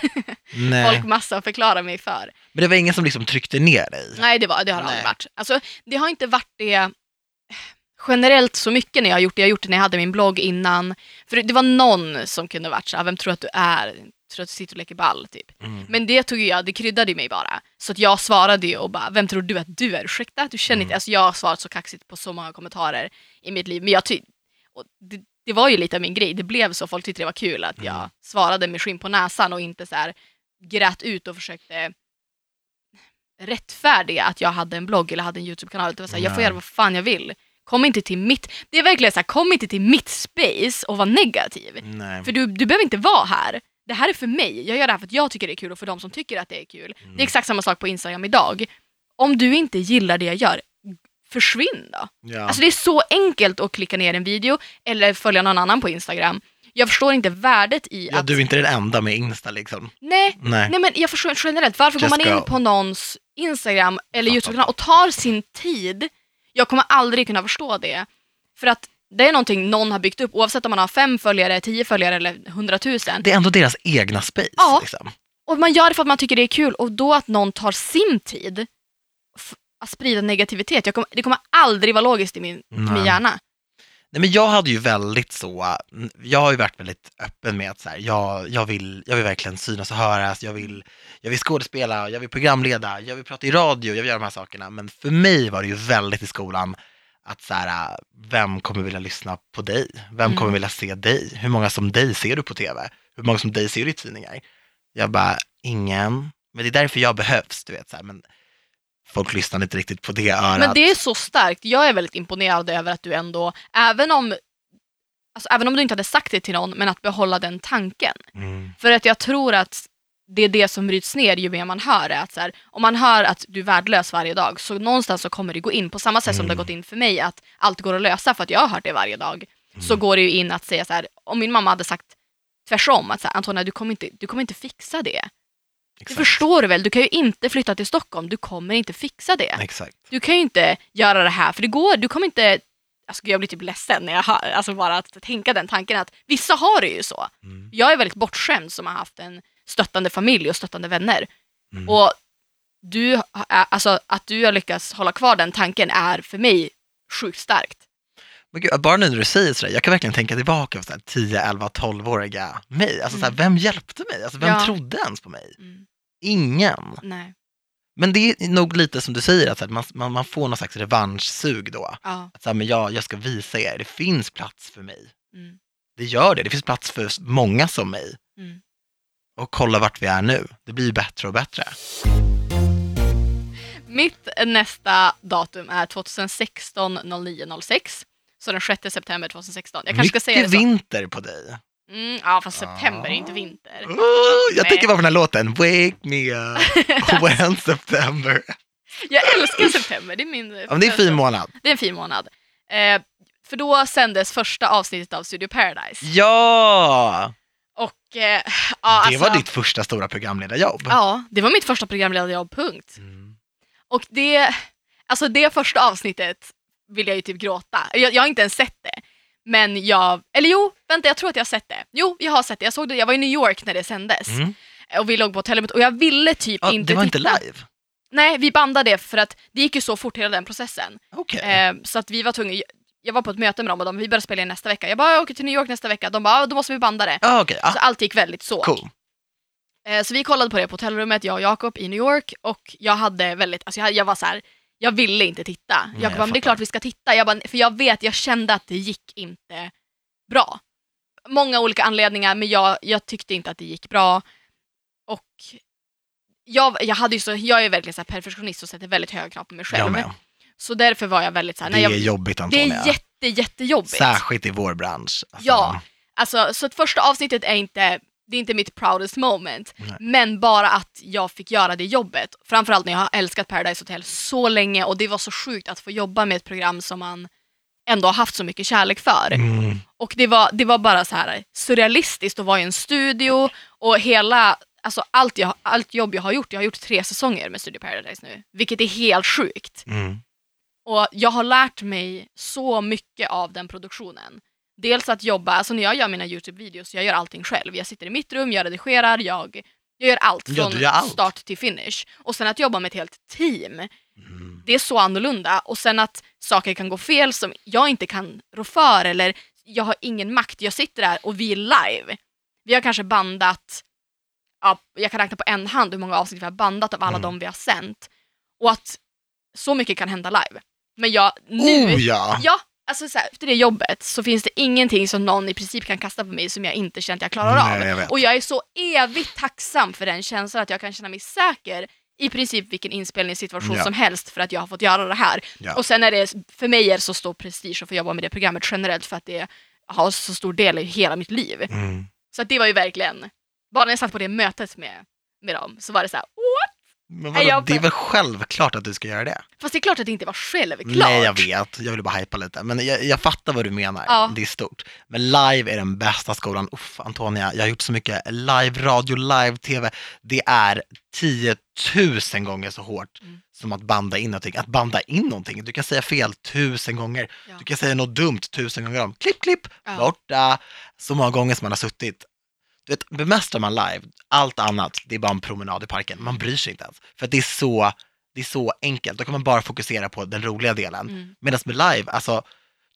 folkmassa att förklara mig för. Men det var ingen som liksom tryckte ner dig? Nej, det, var, det har det aldrig varit. Alltså, det har inte varit det generellt så mycket när jag har gjort det. Jag har gjort det när jag hade min blogg innan. För det- var någon som kunde varit så här, vem tror att du är? Tror att du sitter och leker ball, typ. Mm. Men det tog jag, det kryddade mig bara. Så att jag svarade ju och bara, vem tror du att du är? Ursäkta? Du känner Mm. inte, alltså jag har svarat så kaxigt på så många kommentarer i mitt liv. Men jag ty- och det, det var ju lite min grej, det blev så, folk tyckte det var kul att jag Mm. svarade med skinn på näsan och inte så här grät ut och försökte rättfärdiga att jag hade en blogg eller hade en YouTube-kanal. Det var så här, jag får göra vad fan jag vill. Kom inte till mitt, det är verkligen så här, kom inte till mitt space och var negativ. Nej. För du, du behöver inte vara här. Det här är för mig. Jag gör det här för att jag tycker det är kul och för de som tycker att det är kul. Mm. Det är exakt samma sak på Instagram idag. Om du inte gillar det jag gör, försvinn då. Ja. Alltså det är så enkelt att klicka ner en video eller följa någon annan på Instagram. Jag förstår inte värdet i ja, att... du är inte den enda med Insta liksom. Nej, Nej. nej men jag förstår generellt. Varför går Just man in go. på någons Instagram eller. YouTube-kanal och tar sin tid? Jag kommer aldrig kunna förstå det. För att det är någonting någon har byggt upp oavsett om man har fem följare, tio följare eller hundratusen. Det är ändå deras egna space. Ja. Liksom. Och man gör det för att man tycker det är kul och då att någon tar sin tid att sprida negativitet. Jag kommer, det kommer aldrig vara logiskt i min, Nej. min hjärna. Nej, men jag hade ju väldigt så, jag har ju varit väldigt öppen med att så här, jag, jag, vill, jag vill verkligen synas och höras, jag vill, jag vill skådespela, jag vill programleda, jag vill prata i radio, jag vill göra de här sakerna. Men för mig var det ju väldigt i skolan att så här, vem kommer vilja lyssna på dig? Vem Mm. kommer vilja se dig? Hur många som dig ser du på tv? Hur många som dig ser du i tidningar? Jag bara, ingen. Men det är därför jag behövs, du vet. Så här, men folk lyssnar inte riktigt på det örat. Men det är så starkt. Jag är väldigt imponerad över att du ändå, även om, alltså, även om du inte hade sagt det till någon, men att behålla den tanken. Mm. För att jag tror att det är det som bryts ner ju mer man hör det. Att så här, om man hör att du är värdelös varje dag så någonstans så kommer det gå in på samma sätt som det har Mm. gått in för mig att allt går att lösa för att jag har hört det varje dag. Så Mm. går det ju in att säga så här, om min mamma hade sagt tvärsom att så här, Antonia du kommer, inte, du kommer inte fixa det. Det Exakt. förstår du väl? Du kan ju inte flytta till Stockholm, du kommer inte fixa det. Exakt. Du kan ju inte göra det här för det går, du kommer inte Alltså jag blir typ ledsen när jag hör, alltså bara att tänka den tanken att vissa har det ju så. Mm. Jag är väldigt bortskämd som har haft en stöttande familj och stöttande vänner. Mm. Och du, har- alltså, att du har lyckats hålla kvar den tanken är för mig sjukt starkt. Men gud, bara nu när du säger sådär, jag kan verkligen tänka tillbaka på så här 10, 11, 12-åriga mig. Alltså Mm. vem hjälpte mig? Alltså vem Ja. trodde ens på mig? Mm. Ingen. Nej. Men det är nog lite som du säger, att man, man, man får någon slags revanschsug då. Ja. Att så här, men jag, jag ska visa er, det finns plats för mig. Mm. Det gör det, det finns plats för många som mig. Mm. Och kolla vart vi är nu, det blir ju bättre och bättre. Mitt nästa datum är 2016 09 06. Så den 6 september 2016. Jag kanske ska Mycket säga det så. vinter på dig. Mm, ja, fast september är inte vinter. Oh, jag Nej. tänker bara på den här låten, Wake me up when September. Jag älskar september, det är min... Ja, men det är en fin månad. Det är en fin månad. Eh, för då sändes första avsnittet av Studio Paradise. Ja! Och eh, ja, Det var alltså- ditt första stora programledarjobb. Ja, det var mitt första programledarjobb, punkt. Mm. Och det, alltså det första avsnittet vill jag ju typ gråta. Jag, jag har inte ens sett det. Men jag, eller jo, vänta jag tror att jag har sett det. Jo, jag har sett det. Jag såg det, jag var i New York när det sändes. Mm. Och vi låg på hotellet och jag ville typ Ja, inte det var inte titta. live? Nej, vi bandade det för att det gick ju så fort hela den processen. Okej. Eh, så att vi var tvungna, jag var på ett möte med dem och de, vi började spela in nästa vecka. Jag bara, jag åker till New York nästa vecka. De bara, "Ja, då måste vi banda det. Ja, okej. Så Ja, allt gick väldigt så. cool. Eh, så vi kollade på det på hotellrummet, jag och Jakob i New York och jag hade väldigt, alltså jag, jag var så här, jag ville inte titta. Jakob jag bara, men det är klart vi ska titta. Jag bara, för jag vet, jag kände att det gick inte bra. Många olika anledningar, men jag, jag tyckte inte att det gick bra. Och jag, jag, hade ju så, jag är verkligen så här perfektionist och sätter väldigt höga krav på mig Jag själv. Så därför var jag väldigt så här, Det nej, är jag, jobbigt det Antonia. är jätte, jättejobbigt. Särskilt i vår bransch. Alltså, Ja. Alltså, så att första avsnittet är inte, det är inte mitt proudest moment. Nej. Men bara att jag fick göra det jobbet. Framförallt när jag har älskat Paradise Hotel så länge och det var så sjukt att få jobba med ett program som man ändå har haft så mycket kärlek för. Mm. Och det var, det var bara så här surrealistiskt att vara i en studio och hela, alltså allt, jag, allt jobb jag har gjort, jag har gjort tre säsonger med Studio Paradise nu, vilket är helt sjukt. Mm. Och jag har lärt mig så mycket av den produktionen. Dels att jobba, alltså när jag gör mina YouTube-videos, jag gör allting själv. Jag sitter i mitt rum, jag redigerar, jag, jag gör allt Ja, från du gör allt. start till finish. Och sen att jobba med ett helt team, Mm. det är så annorlunda. Och sen att saker kan gå fel som jag inte kan rå för eller jag har ingen makt. Jag sitter där och vi är live. Vi har kanske bandat, ja, jag kan räkna på en hand hur många avsnitt vi har bandat av alla Mm. de vi har sänt. Och att så mycket kan hända live. Men jag, nu, Oh ja! ja, alltså så här, efter det jobbet så finns det ingenting som någon i princip kan kasta på mig som jag inte att jag klarar Nej, av. jag vet. Och jag är så evigt tacksam för den känslan att jag kan känna mig säker i princip vilken inspelningssituation Ja. som helst för att jag har fått göra det här. Ja. Och sen är det, för mig är det så stor prestige att få jobba med det programmet generellt för att det har så stor del i hela mitt liv. Mm. Så att det var ju verkligen, bara när jag satt på det mötet med, med dem så var det så här, what? Men vadå, jag- det är väl självklart att du ska göra det? Fast det är klart att det inte var självklart. Nej, jag vet. Jag vill bara hypa lite. Men jag, jag fattar vad du menar. Ja. Det är stort. Men live är den bästa skolan. Uff, Antonia, jag har gjort så mycket live radio, live tv. Det är 10 000 gånger så hårt Mm. som att banda in någonting. Att banda in någonting, du kan säga fel tusen gånger. Ja. Du kan säga något dumt tusen gånger om. Klipp, klipp, Ja. borta. Så många gånger som man har suttit. Vet, bemästrar man live, allt annat, det är bara en promenad i parken. Man bryr sig inte ens. För att det är så, det är så enkelt. Då kan man bara fokusera på den roliga delen. Mm. Medan med live, alltså,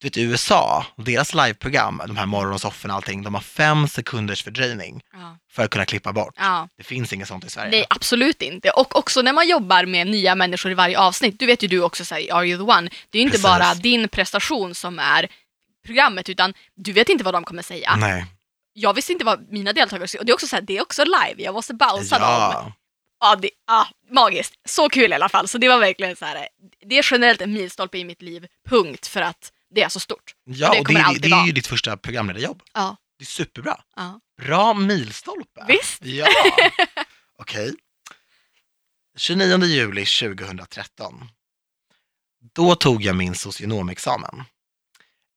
du vet USA, deras liveprogram, de här morgonsofforna och allting, de har fem sekunders fördröjning Ja. för att kunna klippa bort. Ja. Det finns inget sånt i Sverige. Nej, absolut inte. Och också när man jobbar med nya människor i varje avsnitt, du vet ju du också så här, Are You The One, det är ju inte Precis. bara din prestation som är programmet, utan du vet inte vad de kommer säga. Nej. Jag visste inte vad mina deltagare skulle och det är också så här, det är också live, jag måste bouncea dem. Ja. Ja, det, ja, magiskt. Så kul i alla fall. Så det var verkligen så här, det är generellt en milstolpe i mitt liv, punkt, för att det är så stort. ja, Det och det, är, det är ju ditt första programledarjobb. Ja. Det är superbra. ja. Bra milstolpe. Visst? Ja. Okej. 29 juli 2013. Då tog jag min socionomexamen.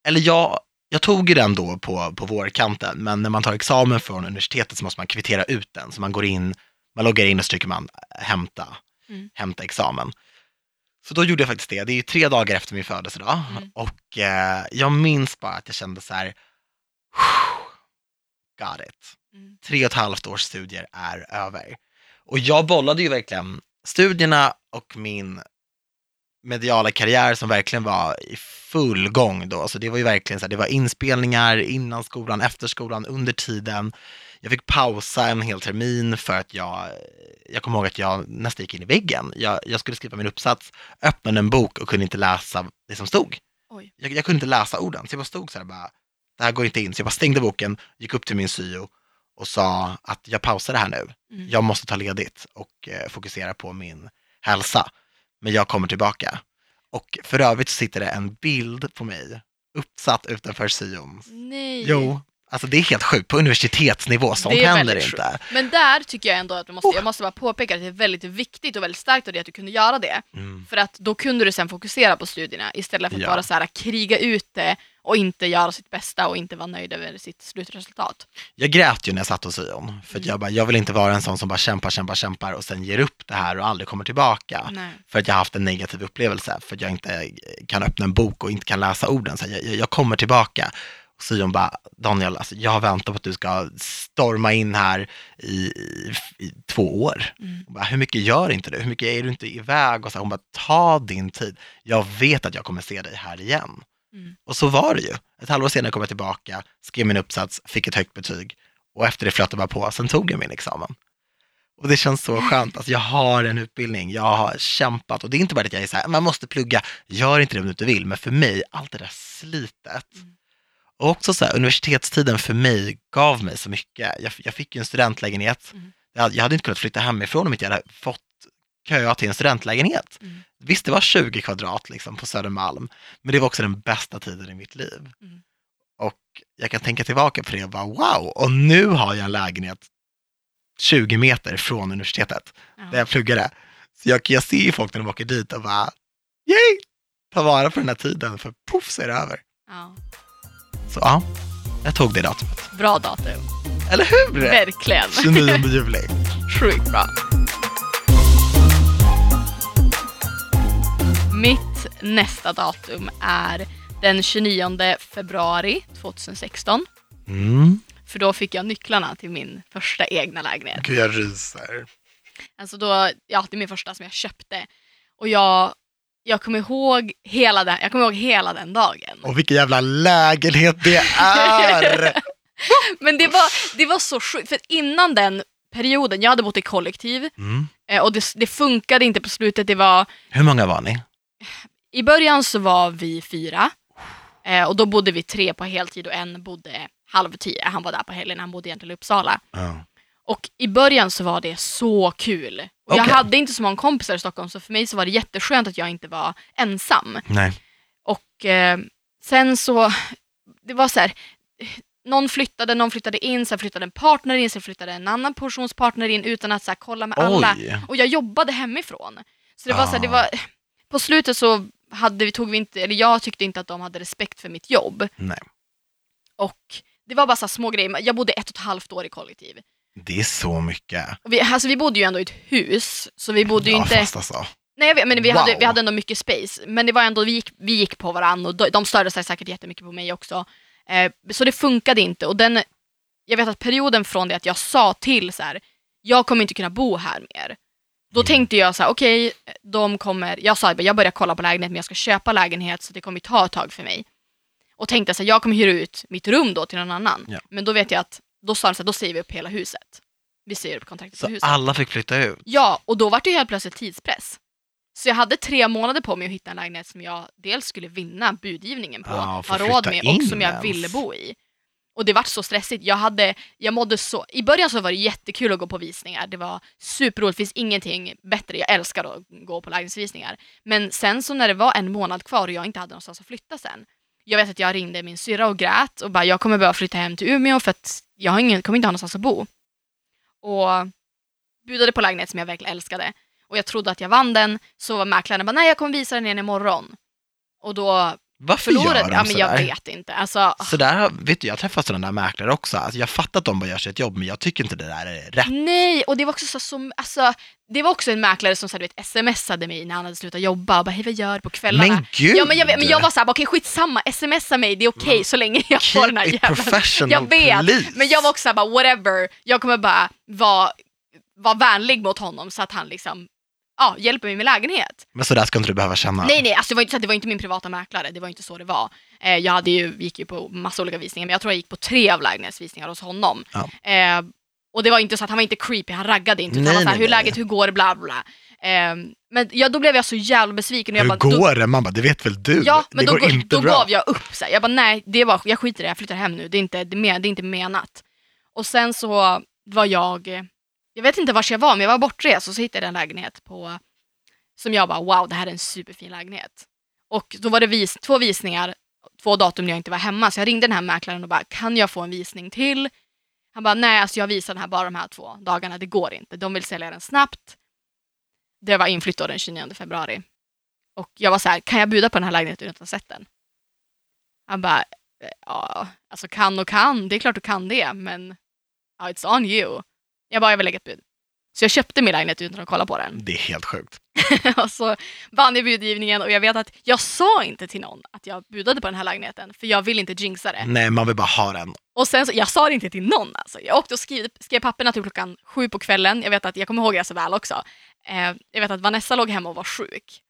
Eller jag, jag tog ju den då på, på vårkanten, men när man tar examen från universitetet så måste man kvittera ut den. Så man går in, man loggar in och så trycker man äh, hämta, Mm. hämta examen. Så då gjorde jag faktiskt det. Det är ju tre dagar efter min födelsedag. Mm. Och eh, jag minns bara att jag kände så här, got it Mm. tre och ett halvt års studier är över. Och jag bollade ju verkligen studierna och min mediala karriär som verkligen var i full gång då. Så det var ju verkligen så här, det var inspelningar innan skolan, efter skolan, under tiden. Jag fick pausa en hel termin för att jag, jag kommer ihåg att jag nästan gick in i väggen. Jag, jag skulle skriva min uppsats, öppnade en bok och kunde inte läsa det som stod. Jag, jag kunde inte läsa orden, så jag bara stod så här bara, det här går inte in. Så jag bara stängde boken, gick upp till min syo och sa att jag pausar det här nu. Mm. Jag måste ta ledigt och eh, fokusera på min hälsa. Men jag kommer tillbaka. Och för övrigt sitter det en bild på mig uppsatt utanför syon. Nej. Jo, Alltså det är helt sjukt, på universitetsnivå, sånt Det händer inte. Men där tycker jag ändå att du måste, jag måste bara påpeka att det är väldigt viktigt och väldigt starkt av dig att du kunde göra det. Mm. För att då kunde du sen fokusera på studierna istället för att Ja. bara så här, kriga ut det och inte göra sitt bästa och inte vara nöjd över sitt slutresultat. Jag grät ju när jag satt hos syon, för Mm. jag, bara, jag vill inte vara en sån som bara kämpar, kämpar, kämpar och sen ger upp det här och aldrig kommer tillbaka. Nej. För att jag har haft en negativ upplevelse, för att jag inte kan öppna en bok och inte kan läsa orden. Så jag, jag kommer tillbaka. Och syon bara, Daniel, alltså, jag har väntat på att du ska storma in här i, i, i två år. Mm. Bara, hur mycket gör inte du? Hur mycket är du inte iväg? Och så, hon bara, ta din tid. Jag vet att jag kommer se dig här igen. Mm. Och så var det ju. Ett halvår senare kom jag tillbaka, skrev min uppsats, fick ett högt betyg. Och efter det flöt det bara på, sen tog jag min examen. Och det känns så skönt, alltså jag har en utbildning, jag har kämpat och det är inte bara att jag är så här, man måste plugga, gör inte det om du inte vill, men för mig, allt det där slitet. Mm. Och också så här, universitetstiden för mig gav mig så mycket. Jag, jag fick ju en studentlägenhet, Mm. jag, hade, jag hade inte kunnat flytta hemifrån om inte jag hade fått köa till en studentlägenhet. Mm. Visst, det var 20 kvadrat liksom på Södermalm, men det var också den bästa tiden i mitt liv. Mm. Och jag kan tänka tillbaka på det och bara wow, och nu har jag en lägenhet 20 meter från universitetet Ja. där jag pluggade. Så jag, jag ser ju folk när de åker dit och bara, yay, ta vara på den här tiden för poff så är det över. Ja. Så ja, jag tog det datumet. Bra datum. Eller hur? Verkligen. 29 juli. Sjukt bra. Mitt nästa datum är den 29 februari 2016. Mm. För då fick jag nycklarna till min första egna lägenhet. Gud, jag ryser. Alltså då, ja, det är min första som jag köpte. Och jag, jag kommer ihåg hela den, jag kommer ihåg hela den dagen. Och vilken jävla lägenhet det är! Men det var, det var så sjukt, för innan den perioden, jag hade bott i kollektiv Mm. eh, och det, det funkade inte på slutet. Det var, Hur många var ni? I början så var vi fyra eh, och då bodde vi tre på heltid och en bodde halv tio. Han var där på helgen, han bodde egentligen i Uppsala. Ja. Och i början så var det så kul. Och jag Okej. hade inte så många kompisar i Stockholm så för mig så var det jätteskönt att jag inte var ensam. Nej. Och eh, sen så, det var så här, någon flyttade, någon flyttade in, sen flyttade en partner in, sen flyttade en annan portions partner in utan att så här, kolla med alla. Oj. Och jag jobbade hemifrån. Så det var så här, det Ah. var, på slutet så hade vi, tog vi inte, eller jag tyckte inte att de hade respekt för mitt jobb. Nej. Och det var bara så små grejer. Jag bodde ett och ett halvt år i kollektiv. Det är så mycket. Vi, alltså vi bodde ju ändå i ett hus, så vi bodde ju ja, inte... fast alltså. Nej vet, men vi, hade, Wow. vi hade ändå mycket space. Men det var ändå, vi gick, vi gick på varandra och de, de störde sig säkert jättemycket på mig också. Eh, så det funkade inte. Och den, jag vet att perioden från det att jag sa till så här, jag kommer inte kunna bo här mer. Då Mm. tänkte jag så här, okej, de kommer, jag sa jag börjar kolla på lägenhet men jag ska köpa lägenhet så det kommer ta ett tag för mig. Och tänkte så här, jag kommer hyra ut mitt rum då till någon annan. Ja. Men då vet jag att, då sa de så här, då säger vi upp hela huset. Vi säger upp kontraktet på Så huset. alla fick flytta ut? Ja, och då var det ju helt plötsligt tidspress. Så jag hade tre månader på mig att hitta en lägenhet som jag dels skulle vinna budgivningen på, Ja, ha råd flytta med in och som jag ens. ville bo i. Och det var så stressigt. Jag, hade, jag mådde så... I början så var det jättekul att gå på visningar. Det var superroligt. Det finns ingenting bättre. Jag älskar att gå på lägenhetsvisningar. Men sen så när det var en månad kvar och jag inte hade någonstans att flytta sen. Jag vet att jag ringde min syrra och grät och bara jag kommer behöva flytta hem till Umeå för att jag har ingen, kommer inte ha någonstans att bo. Och budade på lägenhet som jag verkligen älskade. Och jag trodde att jag vann den, så var mäklaren bara nej jag kommer visa den igen imorgon. Och då varför gör de ja, men jag vet inte. Alltså, Så där, vet du, jag har träffat sådana där mäklare också. Alltså, jag fattar att de bara gör sitt jobb, men jag tycker inte det där är rätt. nej, och det var också så, som, alltså, det var också en mäklare som så här, vet, smsade mig när han hade slutat jobba och bara hej vad gör du på kvällarna? Men gud! Ja, men, jag, men jag var såhär, okej skitsamma, smsa mig, det är okej så länge jag får Keep den här it jävla... professional, Jag vet, please. men jag var också såhär, bara, whatever, jag kommer bara vara, vara vänlig mot honom så att han liksom, ja, hjälper mig med lägenhet. Men så där ska inte du behöva känna. Nej, nej, alltså det var inte så det var inte min privata mäklare, det var inte så det var. Eh, jag hade ju, gick ju på massa olika visningar, men jag tror jag gick på tre av lägenhetsvisningar hos honom. Ja. Eh, och det var inte så att han var inte creepy, han raggade inte, utan Nej, han var såhär, nej, hur nej. läget, hur går det, bla bla. Eh, men ja, då blev jag så jävla besviken. Och jag Hur bara, då, går det? Man bara, det vet väl du? Ja, men det då, går inte då bra. gav jag upp. Så här. Jag bara, nej, det var, jag skiter i det, jag flyttar hem nu. Det är inte, det är, men- det är inte menat. Och sen så var jag, jag vet inte var jag var, men jag var bortrest och så hittade jag en lägenhet på, som jag bara, wow, det här är en superfin lägenhet. Och då var det vis, två visningar två datum när jag inte var hemma. Så jag ringde den här mäklaren och bara, kan jag få en visning till? Han bara, nej alltså jag visar den här bara de här två dagarna, det går inte. De vill sälja den snabbt. Det var inflytt då den 29 februari. Och jag var så här, kan jag buda på den här lägenheten utan att ha sett den? Han bara, ja, alltså kan och kan, det är klart du kan det, men ja, it's on you. Jag bara, jag vill lägga ett bud. Så jag köpte min lägenhet utan att kolla på den. Det är helt sjukt. och så vann jag budgivningen och jag vet att jag sa inte till någon att jag budade på den här lägenheten för jag vill inte jinxa det. Nej, man vill bara ha den. Och sen så, jag sa det inte till någon alltså. Jag åkte och skrev, skrev papperna till klockan sju på kvällen. Jag vet att, jag kommer ihåg det så väl också. Eh, jag vet att Vanessa låg hemma och var sjuk.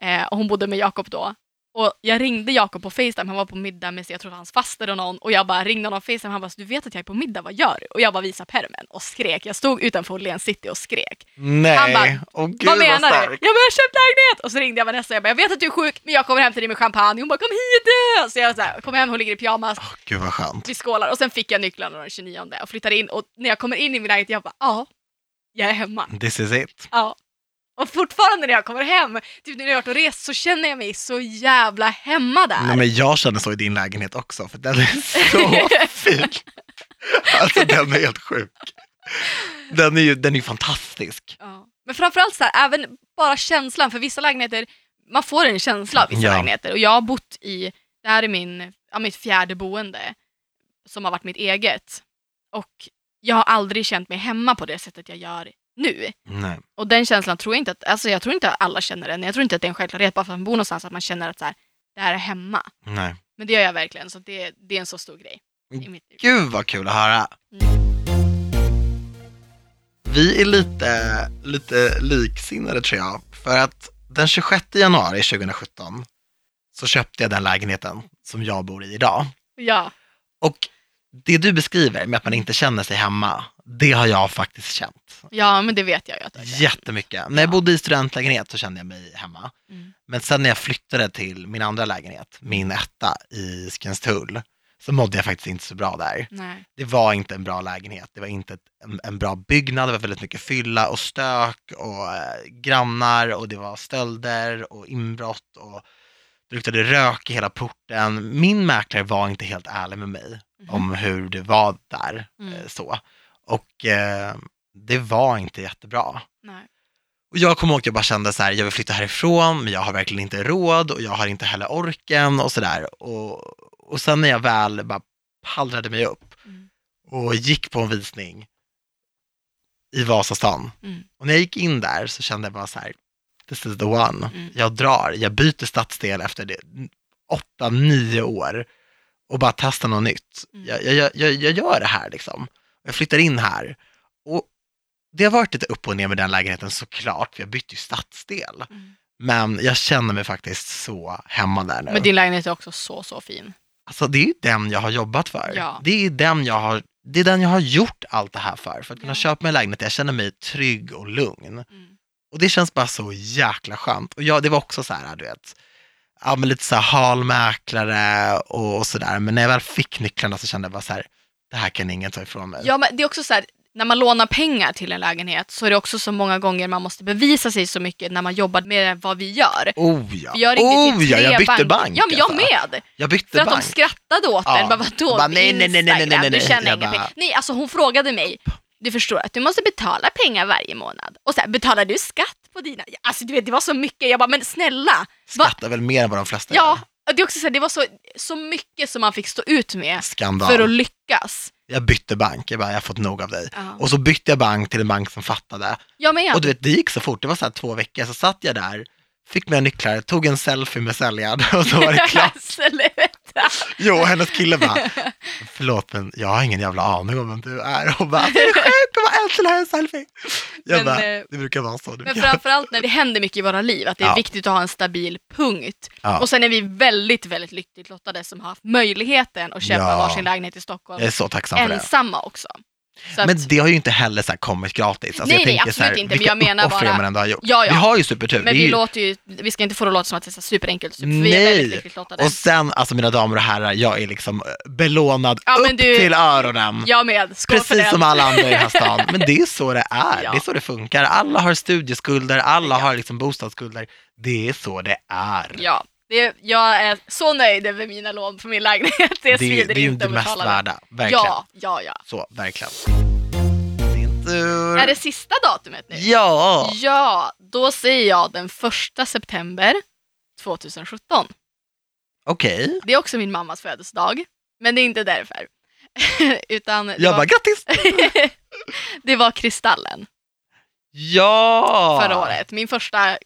Eh, och hon bodde med Jakob då. Och jag ringde Jakob på Facetime, han var på middag med jag tror hans faster och någon och jag bara ringde honom på Facetime han bara du vet att jag är på middag, vad gör du? Och jag bara visade permen och skrek. Jag stod utanför Åhléns city och skrek. Nej, Han bara, Åh, gud, vad menar du? starkt. Jag bara, jag har köpt lägenhet! Och så ringde jag Vanessa och jag bara, jag vet att du är sjuk men jag kommer hem till dig med champagne. Hon bara, kom hit! Så jag så här, kom hem, hon ligger i pyjamas, Åh, Gud vad skönt. vi skålar och sen fick jag nycklarna den 29 och flyttade in och när jag kommer in i min lägenhet, jag bara, ja, jag är hemma. This is it. Ja. Och fortfarande när jag kommer hem, typ när jag har varit och rest, så känner jag mig så jävla hemma där. Nej, men jag känner så i din lägenhet också, för den är så fin. Alltså den är helt sjuk. Den är ju den är fantastisk. Ja. Men framförallt så här, även bara känslan, för vissa lägenheter, man får en känsla av vissa Ja. lägenheter. Och jag har bott i, det här är min, ja, mitt fjärde boende, som har varit mitt eget. Och jag har aldrig känt mig hemma på det sättet jag gör nu. Nej. Och den känslan tror jag inte att, alltså jag tror inte att alla känner den. Jag tror inte att det är en självklarhet bara för att man bor någonstans att man känner att så här, det här är hemma. Nej. Men det gör jag verkligen, så det, det är en så stor grej i mitt liv. Gud vad kul att höra. Mm. Vi är lite, lite liksinnade tror jag. För att den 26 januari 2017 så köpte jag den lägenheten som jag bor i idag. Ja, Och det du beskriver med att man inte känner sig hemma, det har jag faktiskt känt. ja, men det vet jag ju att du har känt. Jättemycket. När jag bodde i studentlägenhet så kände jag mig hemma. Mm. Men sen när jag flyttade till min andra lägenhet, min etta i Skanstull, så mådde jag faktiskt inte så bra där. Nej. Det var inte en bra lägenhet, det var inte ett, en, en bra byggnad, det var väldigt mycket fylla och stök och eh, grannar och det var stölder och inbrott och det luktade rök i hela porten. Min mäklare var inte helt ärlig med mig Mhm. om hur det var där. Mm. eh, så. Och eh, det var inte jättebra. Nej. Och jag kommer ihåg att jag bara kände så här, jag vill flytta härifrån, men jag har verkligen inte råd och jag har inte heller orken och sådär. Och, och sen när jag väl bara pallrade mig upp Mm. och gick på en visning i Vasastan. Mm. Och när jag gick in där så kände jag bara så här, this is the one. Mm. Jag drar, jag byter stadsdel efter det, åtta, nio år och bara testar något nytt. Mm. Jag, jag, jag, jag gör det här liksom. Jag flyttar in här. Och det har varit lite upp och ner med den lägenheten såklart, för jag bytte ju stadsdel. Mm. Men jag känner mig faktiskt så hemma där nu. Men din lägenhet är också så, så fin. Alltså det är ju den jag har jobbat för. Ja. Det är den jag har det är den jag har gjort allt det här för. För att kunna Ja. köpa en lägenhet jag känner mig trygg och lugn. Mm. Och det känns bara så jäkla skönt. Och ja, det var också så här, du vet, ja men lite så här halmäklare och, och sådär. Men när jag väl fick nycklarna så kände jag bara så här, det här kan ingen ta ifrån mig. Ja, men det är också så här, när man lånar pengar till en lägenhet så är det också så många gånger man måste bevisa sig så mycket när man jobbar med vad vi gör. Oh ja, jag oh ja, jag bytte banker. bank. Ja, men jag alltså. med. Jag bytte För att bank. de skrattade åt Ja. Bara, vadå? Bara, nej, nej, nej, nej, nej, nej, nej. Du tjänar inga bara- pengar. Nej, alltså hon frågade mig. Du förstår att du måste betala pengar varje månad. Och så här, betalar du skatt på dina? Alltså du vet, det var så mycket. Jag bara, men snälla. Va? Skattar väl mer än vad de flesta Ja, gör. det är också så här, det var så, så mycket som man fick stå ut med Skandal. för att lyckas. Jag bytte bank, jag bara, jag har fått nog av dig. Ja. Och så bytte jag bank till en bank som fattade. Jag med. Och du vet, det gick så fort, det var så här två veckor, så satt jag där, fick mina nycklar, tog en selfie med säljaren och så var det klart. Jo, hennes kille bara, förlåt men jag har ingen jävla aning om vem du är. Och bara, det är sjukt, vad älskar en selfie. Jag Men, bara, eh, det brukar vara så. Men framförallt när det händer mycket i våra liv, att det är Ja. viktigt att ha en stabil punkt. Ja. Och sen är vi väldigt, väldigt lyckligt lottade som har haft möjligheten att köpa Ja. varsin lägenhet i Stockholm. Jag är så tacksam för det. Ensamma också. Att, Men det har ju inte heller så kommit gratis. Alltså Nej, jag nej, absolut så här, inte, men jag menar bara- ändå har gjort. Ja, ja. Vi har ju supertur. men är vi, ju... låter ju, vi ska inte få det att låta som att det är så superenkelt, för vi är väldigt Nej, lyckligt lottade. och sen, alltså mina damer och herrar, jag är liksom eh, belånad Ja, upp du- till öronen. Jag med, skål för Precis den. som alla andra i den här stan. Men det är så det är. Ja. Det är så det funkar. Alla har studieskulder, alla har liksom bostadsskulder. Det är så det är. Ja, Det, jag är så nöjd över mina lån på min lägenhet. Det, Det, det är ju inte att mest det. värda, verkligen. Ja, ja, ja. Så, verkligen. Din tur. Är det sista datumet nu? Ja! Ja, då säger jag den första september 2017. Okej. Det är också min mammas födelsedag, men det är inte därför. Utan det Jag var, bara grattis! det var Kristallen Ja! förra året. Min första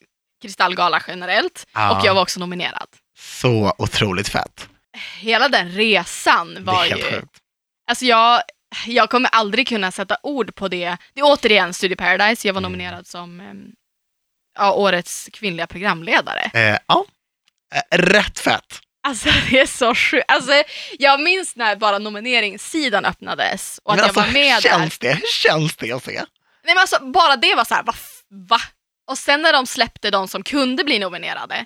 Kristallgala generellt Ja. och jag var också nominerad. Så otroligt fett. Hela den resan Det var är helt ju... sjukt. Alltså jag, jag kommer aldrig kunna sätta ord på det. Det är återigen Studio Paradise. Jag var Mm. nominerad som em, ja, årets kvinnliga programledare. Eh, ja, Eh, rätt fett. Alltså det är så sjukt. Alltså, jag minns när bara nomineringssidan öppnades och att Men jag var alltså, med hur där. känns det? Hur känns det att se? Nej, men alltså, bara det var så här, va? va? Och sen när de släppte de som kunde bli nominerade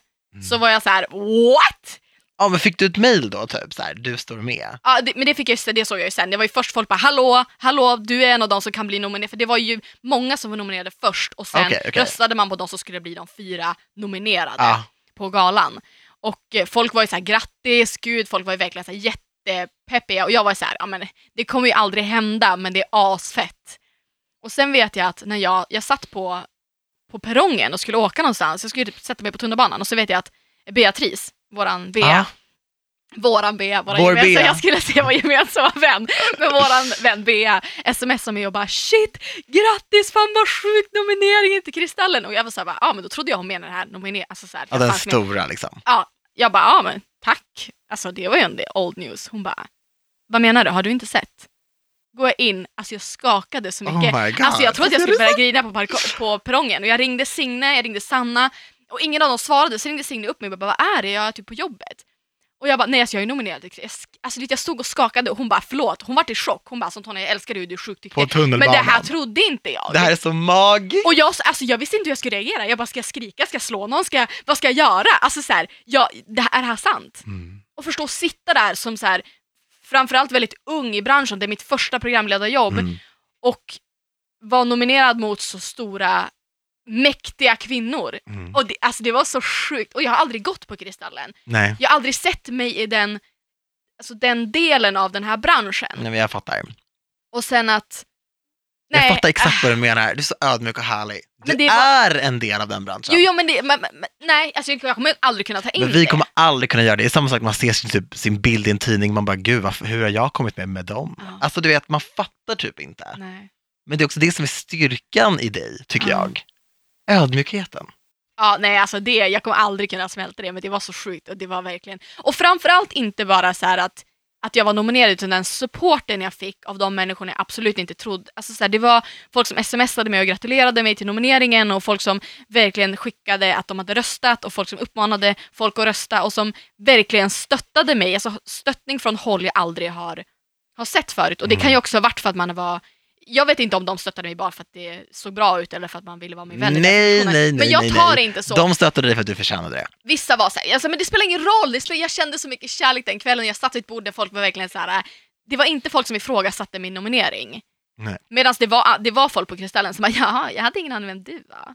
så var jag så här, what? Ja, men fick du ett mail då, typ så här, du står med? Ja, det, men det, fick jag, ju- det såg jag ju sen. Det var ju först folk bara, hallå, hallå, du är en av de som kan bli nominerad. För det var ju många som var nominerade först och sen Okej, okej. röstade man på de som skulle bli de fyra nominerade Ja, på galan. Och eh, folk var ju så här, grattis, gud, folk var ju verkligen så här jättepeppiga och jag var så här, ja men det kommer ju aldrig hända, men det är asfett. Och sen vet jag att när jag, jag satt på, på perrongen och skulle åka någonstans, jag skulle typ sätta mig på tunnelbanan och så vet jag att Beatrice, våran Bea, Ja. våran Bea, våran Vår gemensamma, Bea. jag skulle säga vår gemensamma vän, men våran vän Bea smsade mig och bara shit, grattis, fan vad sjukt nomineringen till Kristallen. Och jag var såhär, ja ah, men då trodde jag hon menade den här nomineringen, alltså så här, ja den fanns med. stora liksom. Ja, jag bara, ja men tack. Alltså det var ju en old news. Hon bara, vad menar du, har du inte sett? Går jag in, alltså jag skakade så Oh mycket. my god. alltså jag trodde att jag skulle börja grina på, på perrongen och jag ringde Signe, jag ringde Sanna och ingen av dem svarade så ringde Signe upp mig och bara, vad är det? Jag är typ på jobbet. Och jag bara, nej alltså jag är nominerad. alltså jag stod och skakade och hon bara, förlåt. Hon var i chock. Hon bara, som Tony jag älskar dig, du är sjukt På duktig. Men det här trodde inte jag. Det här är så magiskt. Och jag, alltså, jag visste inte hur jag skulle reagera. Jag bara, ska jag skrika? Ska jag slå någon? Ska jag, vad ska jag göra? Alltså så här, jag, det här, är det här sant? Mm. Och förstå att sitta där som så här, framförallt väldigt ung i branschen, det är mitt första programledarjobb Mm. och vara nominerad mot så stora mäktiga kvinnor. Mm. Och det, alltså det var så sjukt. Och jag har aldrig gått på Kristallen. Nej, Jag har aldrig sett mig i den, alltså den delen av den här branschen. nej, men jag fattar. Och sen att... Jag fattar exakt vad du menar. Du är så ödmjuk och härlig. Du Men det är en del av den branschen. Jo, jo men, det, men, men nej, alltså jag kommer aldrig kunna ta in men vi det. kommer aldrig kunna göra det. Det är samma sak, man ser sin, typ, sin bild i en tidning, man bara gud, varför, hur har jag kommit med med dem? Ja. Alltså du vet, man fattar typ inte. Nej. Men det är också det som är styrkan i dig, tycker Ja. jag. Ödmjukheten. Ja, nej alltså det, jag kommer aldrig kunna smälta det, men det var så sjukt och det var verkligen, och framförallt inte bara så här att, att jag var nominerad, utan den supporten jag fick av de människorna jag absolut inte trodde, alltså så här, det var folk som smsade mig och gratulerade mig till nomineringen och folk som verkligen skickade att de hade röstat och folk som uppmanade folk att rösta och som verkligen stöttade mig, alltså stöttning från håll jag aldrig har, har sett förut. Och det kan ju också ha varit för att man var jag vet inte om de stöttade mig bara för att det såg bra ut eller för att man ville vara min vän. Nej, situationen. nej, Men nej, jag nej, tar nej. det inte så. De stöttade dig för att du förtjänade det. Vissa var såhär, alltså, men det spelar ingen roll, det spelar, jag kände så mycket kärlek den kvällen, jag satt vid ett bord där folk var verkligen så här. äh, det var inte folk som ifrågasatte min nominering. Nej. Medan det var, det var folk på Kristallen som bara, jaha, jag hade ingen aning vem du var.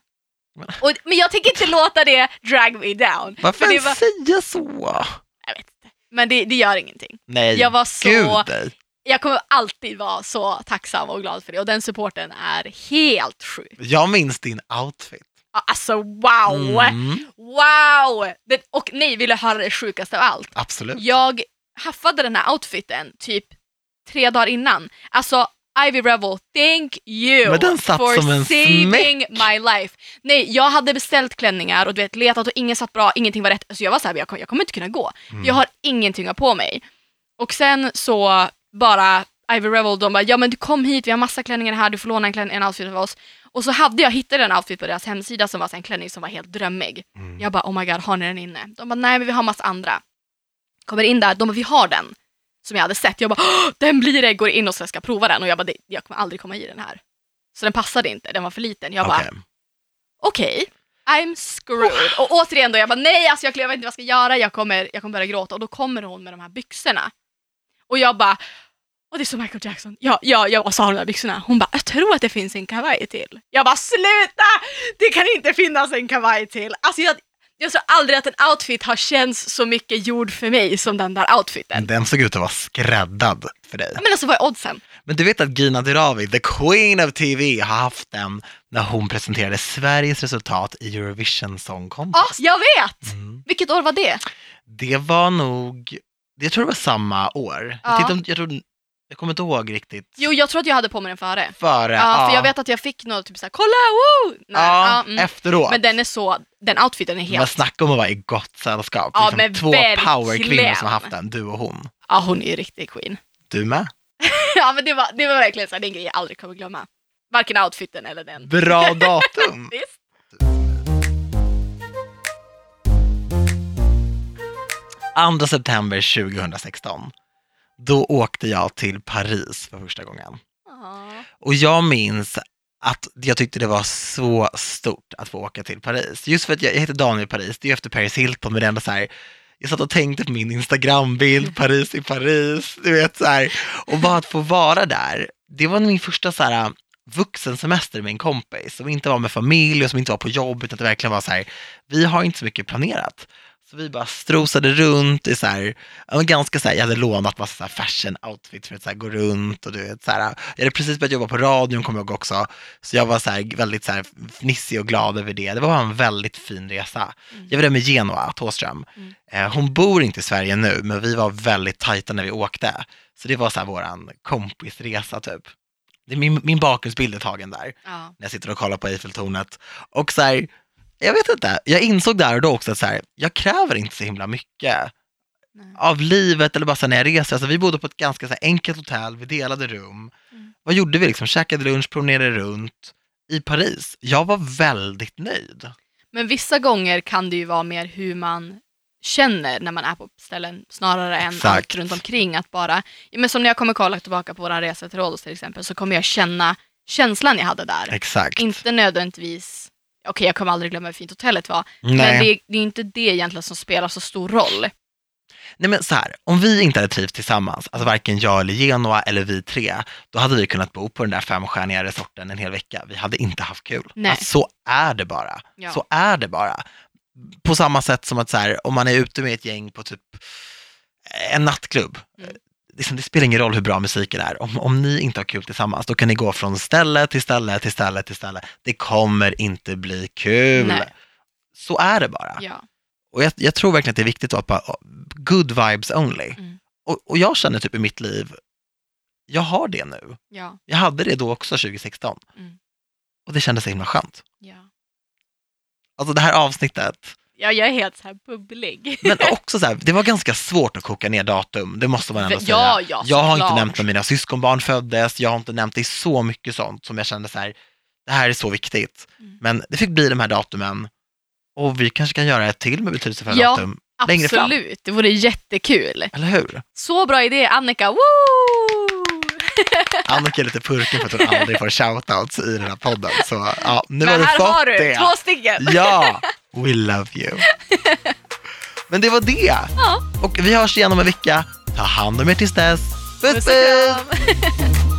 Men- Och, men jag tänker inte låta det drag me down. Varför ens var, säga så? jag vet inte. Men det, det gör ingenting. Nej, Jag var så- gud nej. Jag kommer alltid vara så tacksam och glad för det och den supporten är helt sjuk. Jag minns din outfit. Alltså wow! Mm, Wow! Det, och nej, vill jag höra det sjukaste av allt? absolut. Jag haffade den här outfiten typ tre dagar innan. Alltså Ivy Revel, thank you Men den satt for som en saving my life. Nej, jag hade beställt klänningar och du vet, letat och ingen satt bra, ingenting var rätt. Så jag var såhär, jag, kommer- jag kommer inte kunna gå. Mm. Jag har ingenting på mig. Och sen så bara Ivy Revel, de bara, ja men du kom hit, vi har massa klänningar här, du får låna en, klän- en outfit av oss. Och så hade jag hittat en outfit på deras hemsida som var en klänning som var helt drömmig. Mm. Jag bara, oh my god, har ni den inne? De bara, nej men vi har massa andra. Kommer in där, de bara, vi har den. Som jag hade sett. Jag bara, "Åh, den blir det! Går in och så ska prova den. Och jag bara, "Det- jag kommer aldrig komma i den här. Så den passade inte, den var för liten. Jag bara, Okej. okej, I'm screwed. Och återigen då, jag bara, nej alltså jag, jag vet inte vad jag ska göra, jag kommer, jag kommer börja gråta. Och då kommer hon med de här byxorna. Och jag bara, och det är som Michael Jackson. Ja, ja, jag sa de där byxorna. Hon bara, jag tror att det finns en kavaj till. Jag bara, sluta! Det kan inte finnas en kavaj till. Alltså jag, Jag tror aldrig att en outfit har känts så mycket gjord för mig som den där outfiten. Den såg ut att vara skräddad för dig. Men alltså vad är oddsen? Men du vet att Gina Dirawi, the queen of TV, har haft den när hon presenterade Sveriges resultat i Eurovision Song Ja, Contest. jag vet! Mm. Vilket år var det? Det var nog, jag tror det var samma år. Ja. Jag, om- jag, tror, jag kommer inte ihåg riktigt. Jo, jag tror att jag hade på mig den före. Före, Ja, för jag vet att jag fick något typ såhär, kolla, woo! Nej, ja, ja, mm. efteråt. Men den är så, den outfiten är Men helt, snacka om att vara i gott sällskap. Ja, liksom men två powerkvinnor som har haft den, du och hon. ja hon är ju riktig queen. Du med? ja men det var, det var verkligen så här, det är en grej jag aldrig kommer glömma. Varken outfiten eller den. Bra datum! Visst? 2 september 2016. Då åkte jag till Paris för första gången. Ja. Och jag minns att jag tyckte det var så stort att få åka till Paris. Just för att jag, jag heter Daniel Paris, det är ju efter Paris Hilton, men det är ändå så här, jag satt och tänkte på min Instagrambild, Paris i Paris, du vet så här. Och bara att få vara där, det var min första så här vuxensemester med en kompis som inte var med familj och som inte var på jobb, utan det verkligen var så här, vi har inte så mycket planerat. Så vi bara strosade runt i så här, ganska så här, jag hade lånat massa så här fashion outfits för att så här, gå runt och du vet så här, jag hade precis börjat jobba på radion kommer jag ihåg också, så jag var så här, väldigt så här, fnissig och glad över det. Det var en väldigt fin resa. Mm. Jag var där med Genoa Thåström. Mm. Eh, hon bor inte i Sverige nu, men vi var väldigt tajta när vi åkte. Så det var så här våran kompisresa typ. Det är min, min bakgrundsbild är tagen där Ja. när jag sitter och kollar på Eiffeltornet. Och så här, jag vet inte, jag insåg där och då också att så här, jag kräver inte så himla mycket Nej. av livet eller bara så när jag reser. Alltså, vi bodde på ett ganska så enkelt hotell, vi delade rum. Mm. Vad gjorde vi? Liksom, käkade lunch, promenerade runt i Paris. Jag var väldigt nöjd. Men vissa gånger kan det ju vara mer hur man känner när man är på ställen snarare än Exakt. allt runt omkring. Att bara, men som när jag kommer kolla tillbaka på vår resa till Rhodos till exempel så kommer jag känna känslan jag hade där. Exakt. Inte nödvändigtvis, okej jag kommer aldrig glömma hur fint hotellet var, Nej. men det, det är inte det egentligen som spelar så stor roll. Nej men så här, om vi inte hade trivts tillsammans, alltså varken jag eller Genoa eller vi tre, då hade vi kunnat bo på den där femstjärniga resorten en hel vecka. Vi hade inte haft kul. Nej. Alltså, så är det bara. Ja. Så är det bara. På samma sätt som att så här, om man är ute med ett gäng på typ en nattklubb, Mm. Liksom, det spelar ingen roll hur bra musiken är. Om, om ni inte har kul tillsammans, då kan ni gå från ställe till ställe till ställe till ställe. Det kommer inte bli kul. Nej. Så är det bara. Ja. Och jag, jag tror verkligen att det är viktigt att bara, good vibes only. Mm. Och, och jag känner typ i mitt liv, jag har det nu. Ja. Jag hade det då också 2016. Mm. Och det kändes så himla skönt. Ja. Alltså det här avsnittet, ja, jag är helt så här bubblig. men också så här, det var ganska svårt att koka ner datum, det måste man ändå Ja, säga. ja, jag har inte nämnt när mina syskonbarn föddes, jag har inte nämnt det i så mycket sånt som jag kände så här, det här är så viktigt. Mm. Men det fick bli de här datumen och vi kanske kan göra ett till med betydelsefulla Ja, datum längre fram. Absolut, det vore jättekul. Eller hur? Så bra idé Annika, woo! Annika är lite purken för att hon aldrig får shoutouts i den här podden. Så ja, nu har Men du här fått har du två stycken. Ja, we love you. Men det var det. Ja. Och vi hörs igen om en vecka. Ta hand om er tills dess. Puss Puss puss!